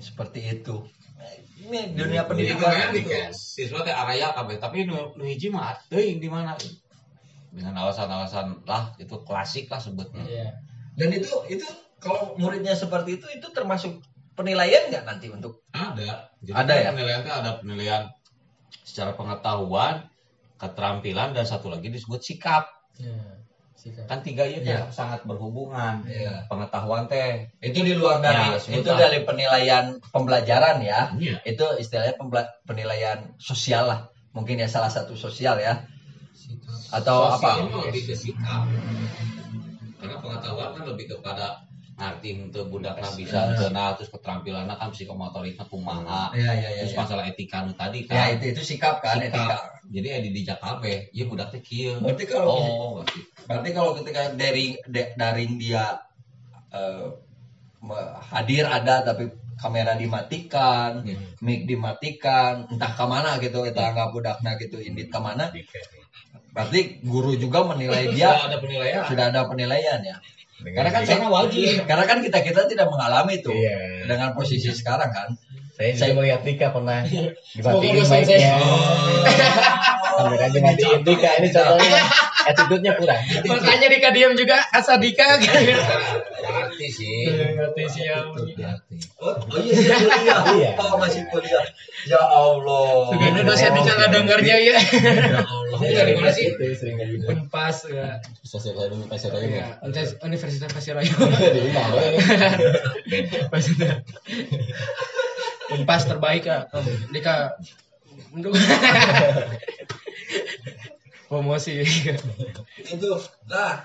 Seperti itu. Ini dunia pendidikan gitu. Siswa teh area kabeh, tapi nu nu hiji mah teuing di mana? Dengan alasan-alasan lah itu klasik lah sebutnya. Iya. Dan itu itu kalau muridnya seperti itu itu termasuk penilaian nggak nanti untuk Ada. Jadi Ada ya? Penilaian itu ada penilaian secara pengetahuan, keterampilan dan satu lagi disebut sikap. Iya. kan tiga itu Iya. sangat berhubungan Iya. pengetahuan teh Itu di luar dari Ya, itu dari penilaian pembelajaran ya. Iya. Itu istilahnya pembela- penilaian sosial lah. Mungkin ya salah satu sosial ya. Atau apa? Sosial mah lebih ke sikap karena pengetahuan kan lebih kepada ngerti untuk budakna bisa kenal terus keterampilannya kan psikomotoriknya kumaha Iya iya iya. terus iya. masalah etika nu tadi Ya kan itu itu sikap kan Sikap. etika. jadi ya di kabeh ya budak teh kieu Berarti kalau oh berarti berarti kalau ketika daring de- daring dia me- hadir ada tapi kamera dimatikan, Hmm. mic dimatikan, entah ke mana gitu, entah nggak budakna gitu, indit ke mana. Berarti guru juga menilai sudah dia ada penilaian sudah ada penilaian ya. Karena kan karena wajib Karena kan kita kita tidak mengalami itu Iya. dengan posisi sekarang kan. Saya Saya- melihat Dika pernah Semoga dimatiin dosen mic-nya. Oh. Kamera dimatiin Dika ini contohnya [laughs] attitude-nya kurang. Makanya Dika diam juga asa Dika berarti sih Ngerti sih ya. berarti Oh, oh iya iya kuliah. Iya. Lupa masih kuliah. Ya Allah. Ini dosen Dika nggak dengarnya ya. Ya Allah. Ini dari mana sih? Unpas ya. Saya saya saya. Ya, Universitas- Universitas Pasir. Di rumah we. Unpas terbaik ya. Dika. Untuk promosi. itu nah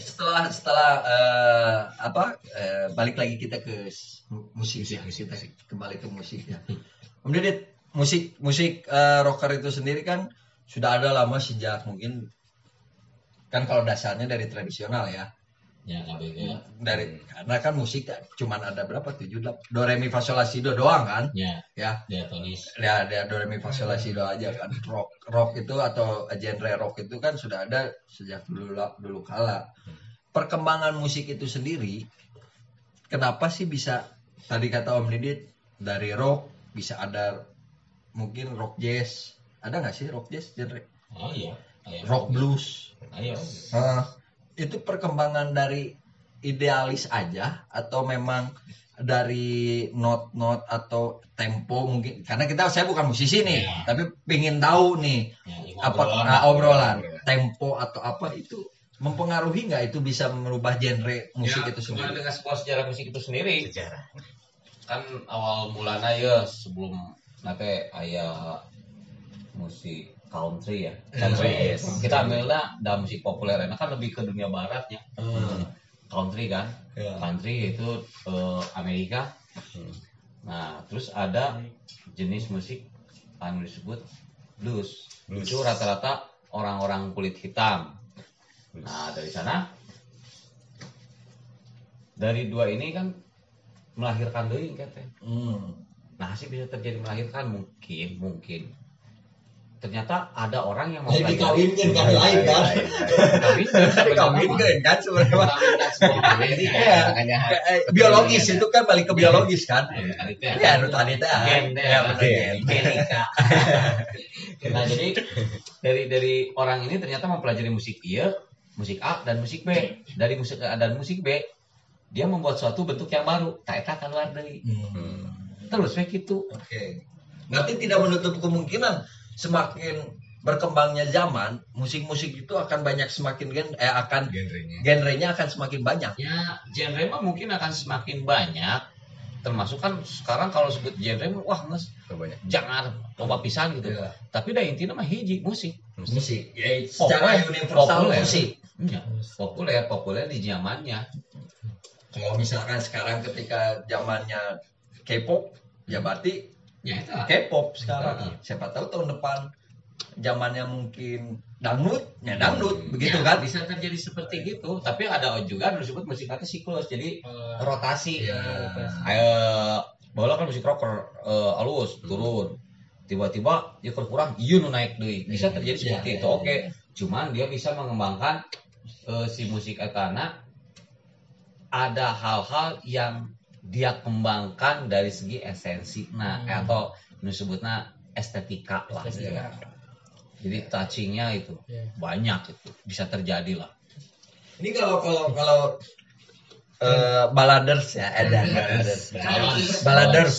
setelah setelah eh, apa eh, balik lagi kita ke s- mu- musik ya kita kembali ke musik ya. Kemudian Dit, musik musik eh, rocker itu sendiri kan sudah ada lama sejak mungkin kan kalau dasarnya dari tradisional ya ya ya dari karena kan musik cuman ada berapa? Tujuh delapan. Do re mi fa sol la si do doang kan? Ya. Ya. Tonis ya ada do re mi fa sol la si do aja kan. Rock rock itu atau genre rock itu kan sudah ada sejak dulu dulu kala. Perkembangan musik itu sendiri kenapa sih bisa tadi kata Om Didit dari rock bisa ada mungkin rock jazz? Ada nggak sih rock jazz genre? Oh iya. Ayo. rock blues. Ayo. Nah, itu perkembangan dari idealis aja atau memang dari not-not atau tempo mungkin karena kita saya bukan musisi nih Ya. tapi pingin tahu nih Ya, apa obrolan. nah, obrolan tempo atau apa itu mempengaruhi nggak itu bisa merubah genre musik Ya, itu sendiri dengan sebuah sejarah musik itu sendiri Sejarah. kan awal mulanya ya sebelum nate aya musik country ya. Country Yes. kita ambilnya dalam musik populer nah kan lebih ke dunia baratnya Hmm. country kan. Ya. country itu eh, Amerika. Nah terus ada jenis musik anu disebut blues. Blues. itu rata-rata orang-orang kulit hitam. Nah dari sana dari dua ini kan melahirkan deui kata Hmm. nah sih bisa terjadi melahirkan? Mungkin mungkin ternyata ada orang yang mau Jadi dikawinkan kan lain [laughs] kan Kawin, dikawinkan kan sebenarnya Iya. Makanya Eh, biologis itu kan balik ke biologis kan ya Ya, nu tadi teh ya nah jadi dari dari orang ini ternyata mempelajari musik iya, musik A dan musik B. Dari musik A dan musik B, dia membuat suatu bentuk yang baru. Tak keluar dari. Hmm. Terus kayak gitu. Oke. Berarti tidak menutup kemungkinan semakin berkembangnya zaman, musik-musik itu akan banyak semakin gen eh akan genrenya. genrenya akan semakin banyak. Ya, genre mah mungkin akan semakin banyak. Termasuk kan sekarang kalau sebut genre mah, wah nges, Banyak. jangan coba pisan gitu. Iya. Tapi dah intinya mah hiji musik. Musik. Ya, secara universal Populer. musik. Ya, populer, populer di zamannya. Kalau misalkan sekarang ketika zamannya K-pop, ya berarti Ya itu. K-pop sekarang. Iya. Siapa tahu tahun depan zamannya mungkin dangdut, ya dangdut, begitu Ya, kan? Bisa terjadi seperti gitu. Tapi ada juga yang disebut musik nanti siklus. Jadi rotasi. Iya. Ayo, bola kan musik rocker eh, halus turun. Tiba-tiba dia kurang, iya nu naik deui. Bisa terjadi Iya, seperti iya, itu. Oke. Cuman dia bisa mengembangkan eh, si musik etana ada hal-hal yang dia kembangkan dari segi esensi nah Hmm. atau nu sebutna estetika lah Estetika. jadi touchingnya itu Iya. banyak itu bisa terjadi lah Ini kalau kalau kalau eh, baladers ya, ada baladers. Baladers.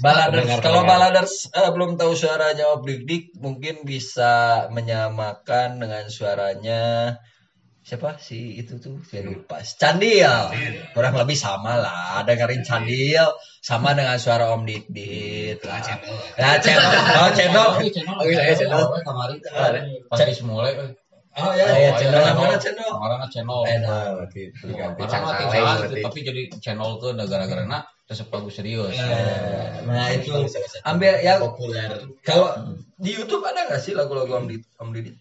Baladers. Pendengar Kalau baladers eh, belum tahu suaranya Ob Dik Dik, mungkin bisa menyamakan dengan suaranya siapa? Si itu tuh saya lupa Candil. Kurang lebih sama lah. Dengerin Candil. Sama dengan suara Om Didit lah. Nah channel. Oh channel. Oh, iya, channel. kemarin Ada. pas mulai eh. oh ya iya, channel. mana channel. Kemarin channel. Berarti diganti Karena mah cangkaleng tinggal, berarti. tapi jadi channel ke negara-negara nak terus bagus serius. Eh, nah itu ambil yang populer. kalau di YouTube ada nggak sih lagu-lagu Om Didit? Om Didit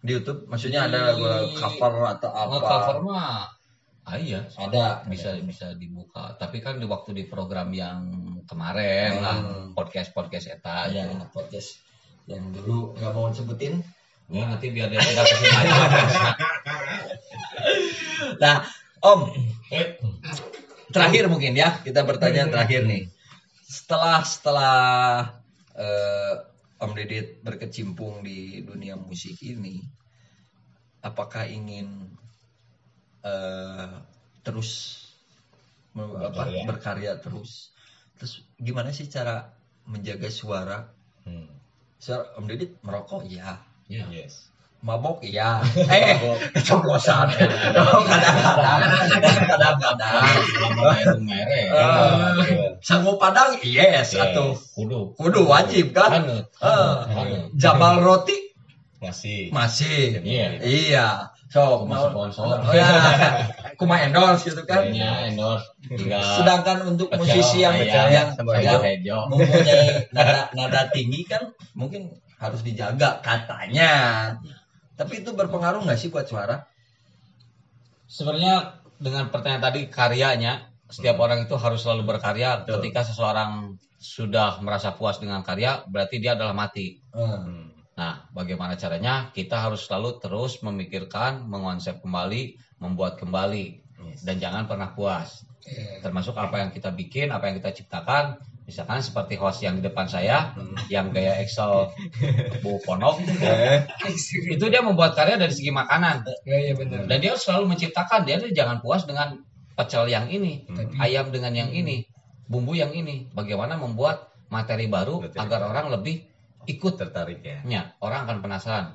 di YouTube maksudnya ada lagu cover atau apa? Nge-cover mah ah iya. Ada. Bisa bisa dibuka. Tapi kan di waktu di program yang kemarin lah Hmm. podcast podcast eta ada gitu. podcast yang dulu nggak mau sebutin Ini nanti biar dia tidak ke sini lagi [laughs] Nah, Om, terakhir mungkin ya kita bertanya terakhir nih. Setelah setelah eh, Om Didit berkecimpung di dunia musik ini, apakah ingin eh, terus me- apa, Berkarya. berkarya terus? Terus gimana sih cara menjaga suara? Hmm. Om Didit merokok ya, yes mabok iya. Eh [laughs] Oh, kadang-kadang kadang-kadang sangu padang yes atau Kudu. kudu wajib kan? Hanut. Eh, Hanut. jabal roti? Masih. Masih. Iya. iya. So Kuma sponsor. Oh, ya. [laughs] kuma endorse gitu kan? Iya, endorse. Sedangkan untuk musisi yang yang, yang mempunyai [laughs] nada nada tinggi kan mungkin harus dijaga katanya tapi itu berpengaruh nggak sih buat suara Sebenarnya dengan pertanyaan tadi karyanya, setiap orang itu harus selalu berkarya. Betul. Ketika seseorang sudah merasa puas dengan karya, berarti dia adalah mati. Hmm. Nah, bagaimana caranya? Kita harus selalu terus memikirkan, mengonsep kembali, membuat kembali, dan jangan pernah puas. Termasuk apa yang kita bikin, apa yang kita ciptakan. Misalkan seperti host yang di depan saya, yang gaya Excel Bu Ponok, itu dia membuat karya dari segi makanan. Iya iya benar. Dan dia selalu menciptakan. Dia tuh jangan puas dengan pecel yang ini, ayam dengan yang ini, bumbu yang ini. Bagaimana membuat materi baru agar orang lebih ikut tertarik ya Ya, orang akan penasaran.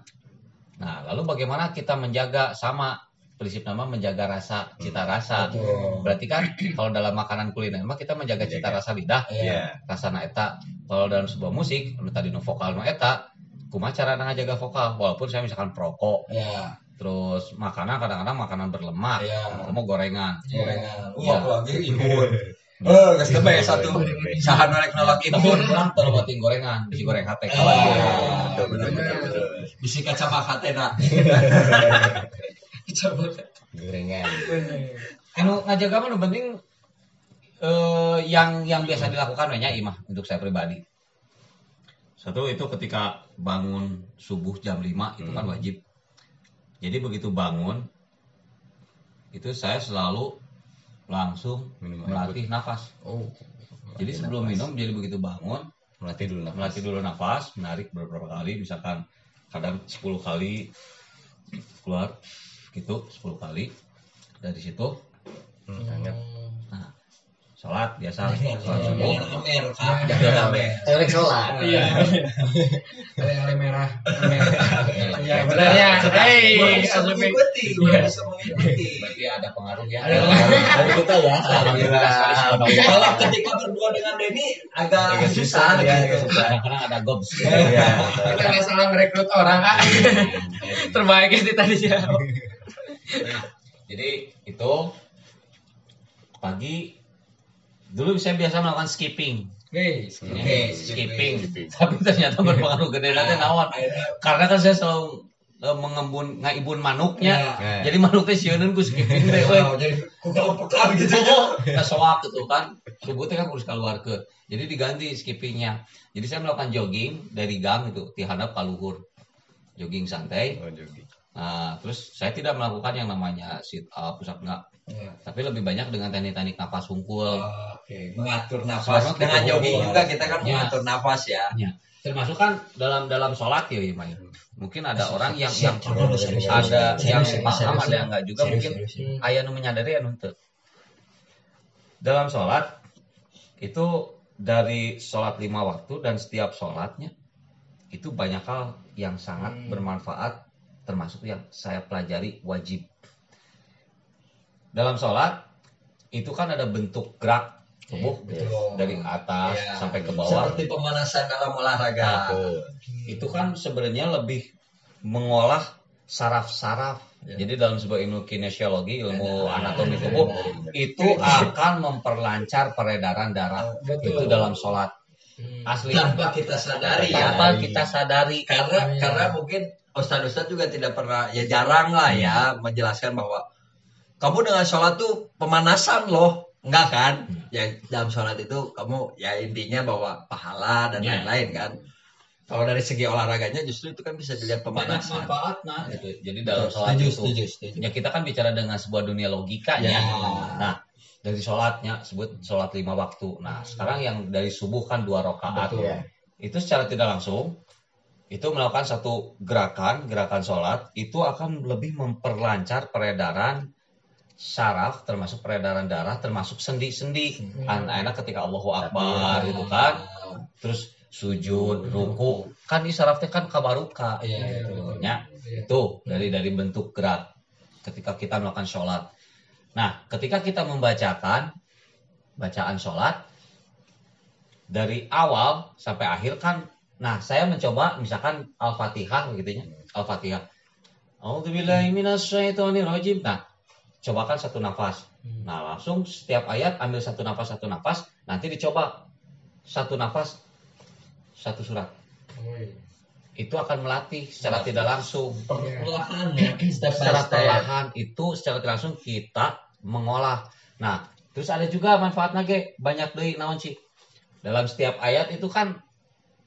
Nah, lalu bagaimana kita menjaga sama prinsip nama menjaga rasa, cita rasa. Berarti kan kalau dalam makanan kuliner mah kita menjaga cita rasa lidah, Iya. rasa eta. Kalau dalam sebuah musik, anu tadi nu vokal nu eta, kumaha cara ngajaga vokal? Walaupun saya misalkan perokok, ya terus makanan kadang-kadang makanan berlemak, Iya. mau gorengan. gorengan. Iya. wah lagi imun [laughs] eh geus teu bae satu. Sahan norek nolak imun orang terlalu batin gorengan, bisi goreng hate. Ah, kawan. betul, betul, betul, betul. bisi kaca bakatena [laughs] gorengan. Anu ngajaga mah nu penting eh, yang yang biasa dilakukan banyak imah untuk saya pribadi. Satu itu ketika bangun subuh jam 5 itu kan wajib. Jadi begitu bangun itu saya selalu langsung Minum melatih nafas. oh. Jadi sebelum minum jadi begitu bangun melatih dulu nafas. melatih dulu nafas, menarik beberapa kali misalkan kadang 10 kali keluar gitu 10 kali. Dari situ Hmm, hangat Nah, sholat biasa, sholat subuh. amer kak jangan amer Erek sholat Iya. Ada yang oleh merah. Iya benar ya. Hei, Asupik. mengikuti belum bisa mengikuti Berarti ada pengaruh ya. dari kita ya Alhamdulillah kalau ketika berdua dengan Denny agak susah gitu susah. Kadang-kadang ada gobs. Iya. Kita nggak salah merekrut orang ah. Terbaik itu tadi siapa? Jadi itu pagi dulu saya biasa melakukan skipping. Hei, Oke, skipping. [laughs] Tapi ternyata berpengaruh gede nanti nawan. Karena kan saya selalu eh, mengembun ngaibun manuknya. Ya. Jadi manuknya sieun ku skipping teh we. Wow, jadi kugal pekan gitu Nah, soak gitu kan. Subuh teh kan harus keluar ke. Jadi diganti skippingnya. Jadi saya melakukan jogging dari gang itu di hadap ka luhur. Jogging santai. Oh, jogging. Nah, terus saya tidak melakukan yang namanya sit up, push up enggak. Iya. Tapi lebih banyak dengan teknik-teknik nafas hungkul. Oke, mengatur nafas. Dengan jogging juga kita kan Ya. mengatur nafas ya. Ya. Termasuk kan dalam dalam sholat ya, Imai. Mungkin ada orang yang yang ada yang paham, ada yang enggak juga mungkin aya nu menyadari anu teu. Dalam sholat itu dari sholat lima waktu dan setiap sholatnya itu banyak hal yang sangat bermanfaat termasuk yang saya pelajari wajib. Dalam sholat itu kan ada bentuk gerak tubuh Betul. dari atas Iya. sampai ke bawah. Seperti pemanasan dalam olahraga. Itu kan sebenarnya lebih mengolah saraf-saraf. Ya. Jadi dalam sebuah ilmu kinesiologi, ilmu Benar. anatomi tubuh itu akan memperlancar peredaran darah. Itu dalam sholat asli Tanpa kita sadari ya. tanpa kita sadari. Karena karena mungkin ustadz-ustadz juga tidak pernah ya jarang lah ya menjelaskan bahwa kamu dengan sholat tuh pemanasan loh. Enggak kan? Ya dalam sholat itu kamu ya intinya bahwa pahala dan Ya. lain-lain kan. Kalau dari segi olahraganya justru itu kan bisa dilihat pemanasan. manfaatnya gitu. Jadi dalam sholat Setuju, itu setuju, setuju. ya kita kan bicara dengan sebuah dunia logika Ya. Nah, dari sholatnya sebut sholat lima waktu. Nah, sekarang yang dari subuh kan dua rakaat. Betul. Itu secara tidak langsung itu melakukan satu gerakan, gerakan sholat itu akan lebih memperlancar peredaran saraf, termasuk peredaran darah, termasuk sendi-sendi. Anak-anak ketika Allahu Akbar gitu kan, terus sujud, ruku, kan di sarafnya kan kabaruka. Iya, gitu. Ya, itu dari dari bentuk gerak ketika kita melakukan sholat. Nah, ketika kita membacakan bacaan sholat dari awal sampai akhir kan, nah saya mencoba misalkan al-fatihah begitu ya, al-fatihah. Auzubillahiminasyaitonirrajim. Nah, cobakan satu nafas. Nah, langsung setiap ayat ambil satu nafas satu nafas, nanti dicoba satu nafas satu surat. Itu akan melatih secara tidak langsung Perlahan ya, [clears throat] secara perlahan itu secara tidak langsung kita mengolah. Nah, terus ada juga manfaatnya ge banyak dari naon sih. Dalam setiap ayat itu kan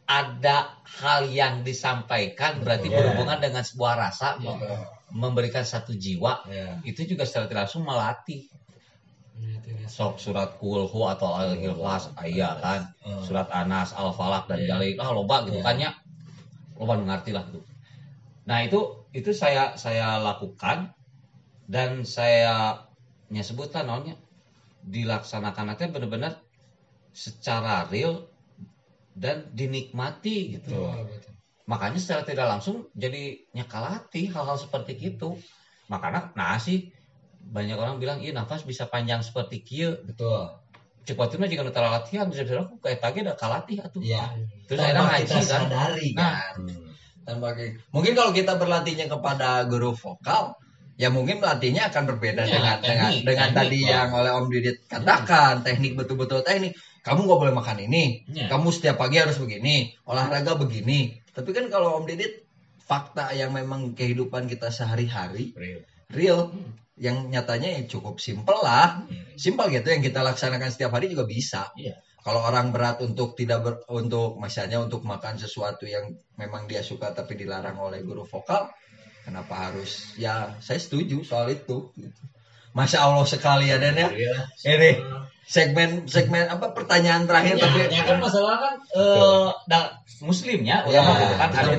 ada hal yang disampaikan berarti Iya. berhubungan dengan sebuah rasa mem- memberikan satu jiwa Ya. itu juga secara tidak langsung melatih sok surat kulhu atau al ikhlas ayat kan Hmm. surat anas al falak dan Iya. jalil ah loba gitu Iya. kan ya loba mengerti lah gitu nah itu itu saya saya lakukan dan saya nyebutkan namanya dilaksanakan nanti benar-benar secara real dan dinikmati gitu makanya secara tidak langsung jadi nyakalati hal-hal seperti itu makanya sih banyak orang bilang iya nafas bisa panjang seperti kia Betul. cepatnya jika nutara latihan bisa bisa aku kayak tadi ada kalatih atuh Iya. terus Tanpa akhirnya kita ngaji kan sadari Nah. kan. Tanpa ki- mungkin kalau kita berlatihnya kepada guru vokal, ya mungkin melatihnya akan berbeda Ya, dengan dengan teknik, dengan teknik, tadi Pak. yang oleh Om Didit katakan, teknik betul-betul teknik. Kamu nggak boleh makan ini, Ya. kamu setiap pagi harus begini, olahraga begini. Tapi kan kalau Om Didit fakta yang memang kehidupan kita sehari-hari real. yang nyatanya ya cukup simpel lah. Simpel gitu yang kita laksanakan setiap hari juga bisa. Iya. kalau orang berat untuk tidak ber, untuk misalnya untuk makan sesuatu yang memang dia suka tapi dilarang oleh guru vokal kenapa harus? Ya saya setuju soal itu gitu. Masya Allah sekali ya Dan ya ini segmen segmen apa pertanyaan terakhir ya, tapi ya kan masalah kan eh da- muslimnya Ya, ulama gitu kan muslim.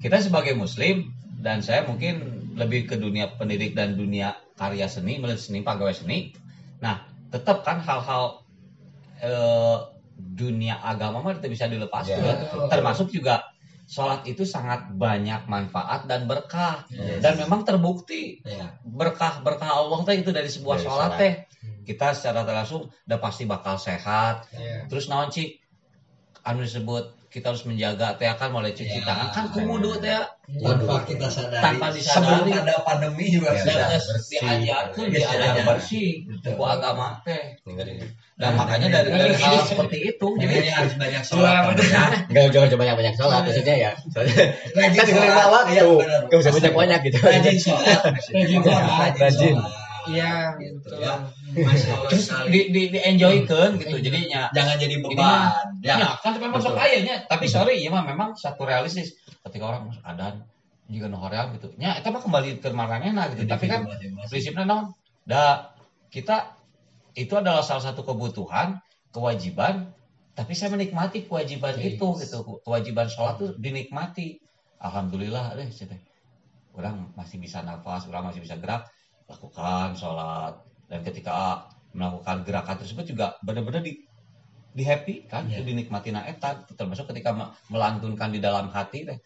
kita sebagai muslim dan saya mungkin lebih ke dunia pendidik dan dunia karya seni, melihat seni, pegawai seni. Nah, tetap kan hal-hal eh, dunia agama mah tidak bisa dilepas Ya, juga. Termasuk juga sholat itu sangat banyak manfaat dan berkah. Yes. Dan memang terbukti ya berkah berkah Allah teh itu dari sebuah Dari sholat sholat. teh. Kita secara langsung udah pasti bakal sehat. Iya. Terus naon sih anu disebut kita harus menjaga teh kan mulai cuci Ya. tangan kan kumudu teh tanpa kita sadari Tanpa disadari. sebelum ada pandemi juga Ya, sudah diajarkan Ya, diajar diajar. bersih ku agama teh Nah, makanya ini- dari dari hal seperti itu jadi harus banyak sholat. ya. Enggak jangan coba banyak-banyak sholat maksudnya ya. Rajin kan sholat. waktu. Benar. Enggak usah banyak banyak gitu. rajin sholat. Rajin sholat. Rajin. Iya, gitu betul. ya. Masya Allah terus di di, di enjoykan gitu. Jadinya jangan jadi beban. ya, ya kan tapi memang sok ayahnya tapi sorry ya mah memang satu realistis. Ketika orang masuk adan juga no hoream gitu. Nya itu mah kembali ke marahnya gitu. Tapi kan prinsipnya non da kita itu adalah salah satu kebutuhan kewajiban tapi saya menikmati kewajiban Yes. itu gitu. Kewajiban sholat tuh dinikmati. Alhamdulillah deh orang masih bisa nafas orang masih bisa gerak lakukan sholat. Dan ketika melakukan gerakan tersebut juga benar-benar di di happy kan itu dinikmati na eta termasuk ketika me- melantunkan di dalam hati teh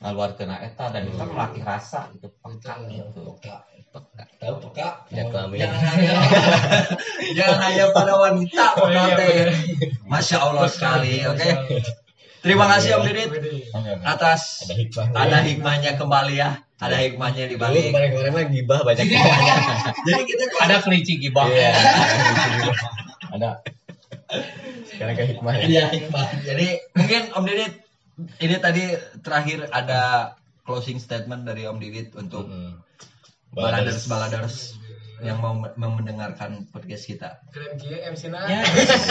ngaluarkeun na eta dan itu kan melatih rasa gitu. Peka gitu. Peka. Tahu peka? Tidak kelamin. Jangan hanya, [laughs] jangan hanya pada wanita [laughs] peka teh. Masya Allah sekali. Oke. Terima kasih Om Didit atas Ada hikmahnya. ada hikmahnya kembali ya. Ada hikmahnya di balik. kemarin-kemarin mah gibah banyak hikmahnya. [laughs] Jadi kita ada kelinci gibah Iya. Ada. Sekarang ke hikmah ya. Iya hikmah. Jadi mungkin Om Didit ini tadi terakhir ada closing statement dari Om Didit untuk Mm. Baladers baladers yang mau, mau mendengarkan podcast kita. Ya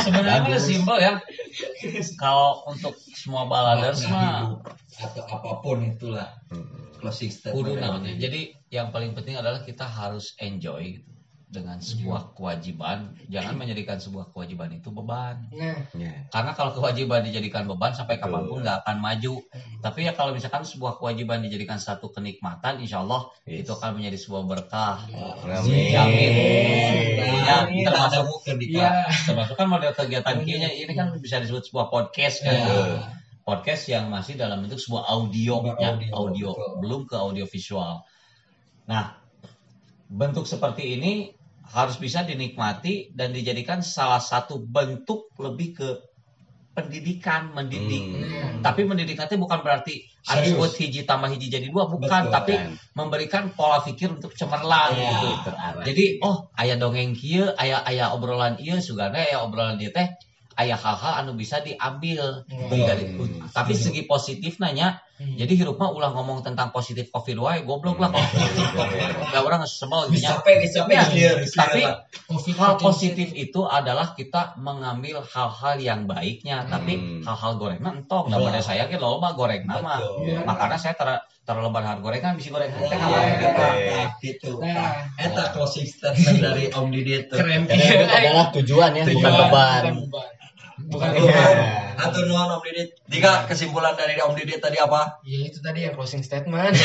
sebenarnya simpel ya kalau untuk semua baladers mah atau apa pun itulah closing statement. kudu namanya. Jadi yang paling penting adalah kita harus enjoy gitu, dengan sebuah kewajiban. Jangan [clears throat] menjadikan sebuah kewajiban itu beban. Nah, Ya. Karena kalau kewajiban dijadikan beban sampai kapan pun nggak akan maju. Tapi ya kalau misalkan sebuah kewajiban dijadikan satu kenikmatan, insya Allah Yes. itu akan menjadi sebuah berkah. Amin. Amin. Ya, termasuk iya. termasuk kan model kegiatan kayaknya ini kan bisa disebut sebuah podcast kan. Ya. Podcast yang masih dalam bentuk sebuah audio, Sebuah ya, audio, audio, belum ke audio visual. Nah, bentuk seperti ini harus bisa dinikmati dan dijadikan salah satu bentuk lebih ke pendidikan, mendidik. Hmm. Tapi mendidik nanti bukan berarti harus Serius. buat hiji tambah hiji jadi dua, bukan. Betul, tapi kan. memberikan pola pikir untuk cemerlang Ya, gitu. terarah. Jadi oh ayah dongeng kieu, ayah ayah obrolan ieu sugana ayah obrolan dia teh ayah hal-hal anu bisa diambil Betul. dari tapi segi positif nanya jadi hirup mah ulah ngomong tentang positif covid wae goblok lah. Ya orang semua gitu. Ya, Iya, bisa tapi hal positif itu adalah kita mengambil hal-hal yang baiknya. Tapi Hmm. hal-hal gorengna entong Betul. daripada saya ke loba goreng nama Betul. makanya saya ter terlalu banyak gorengan bisa goreng. Teh apa nah, gitu. Nah. Eta closing statement dari Om Didit tuh. keren. Itu adalah tujuan ya, bukan Tujuan, beban. Bukan Atur beban. nuhun, atur nuhun Om Didit. Dika kesimpulan dari Om Didit tadi apa? Ya itu tadi yang closing statement. [laughs]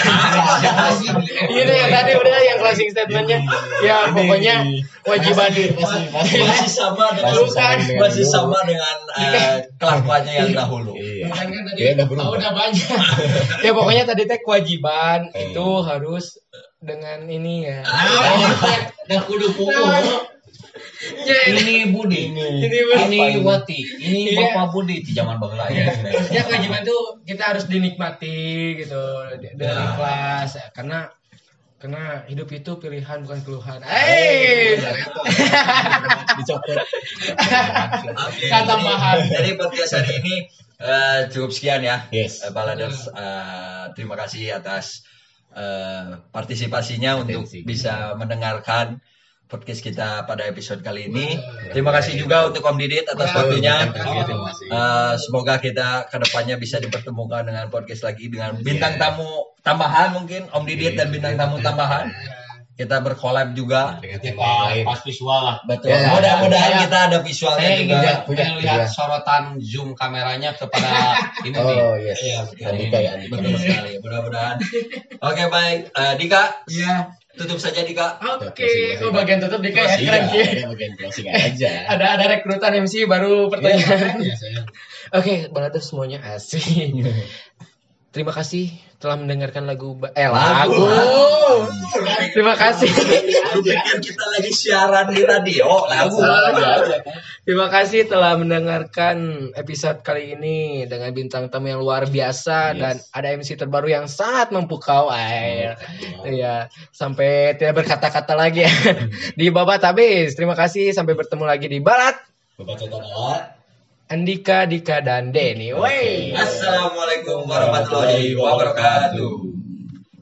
Iya yang tadi udah yang closing statementnya. Ya pokoknya kewajiban Masih sama dengan Masih sama dengan masih dulu. sama dengan eh, kelakuannya yang dahulu. Iya. Kan Dia udah banyak. [laughs] ya pokoknya tadi teh kewajiban itu harus dengan ini ya. Dan kudu pupu. Ya, ini ini Budi ini ini Wati ini Iya. Bapak Budi di zaman baheula ya ya kewajiban tuh kita harus dinikmati gitu dengan Ya. ikhlas karena karena hidup itu pilihan bukan keluhan. Eh, Dicopot. Kata tambahan. Jadi podcast hari ini eh, cukup sekian ya. Yes. Eh, Baladers, eh, terima kasih atas eh, partisipasinya untuk Atensi. bisa mendengarkan podcast kita pada episode kali ini. Terima kasih juga untuk Om Didit atas waktunya. Terima kasih. Eh, semoga kita ke depannya bisa dipertemukan dengan podcast lagi dengan bintang tamu tambahan mungkin Om Didit dan bintang tamu tambahan. Kita berkolab juga. Dengan pas visual lah Betul. Ya. Mudah-mudahan Saya- kita ada visualnya saya juga. ingin lihat, punya, ingin lihat sorotan zoom kameranya kepada [laughs] ini nih Oh yes. Iya, ya Andika. Betul sekali, mudah-mudahan. Oke, baik. Eh, Dika, ya. Tutup saja Dika. Oke, oh bagian tutup di kayak Iya, keren bagian closing aja. [laughs] Ada ada rekrutan MC baru pertanyaan. Iya, Oke, Balader semuanya asik. [laughs] Terima kasih telah mendengarkan lagu ba- eh lagu. Terima kasih. Aku pikir kita lagi siaran di radio. Lagu. Terima kasih telah mendengarkan episode kali ini dengan bintang tamu yang luar biasa dan ada MC terbaru yang sangat memukau air. Iya, sampai tidak berkata-kata lagi [laughs] di Babat habis. Terima kasih sampai bertemu lagi di Balat. Awal. Andika, Dika dan Denny. Wey. Assalamualaikum warahmatullahi wabarakatuh.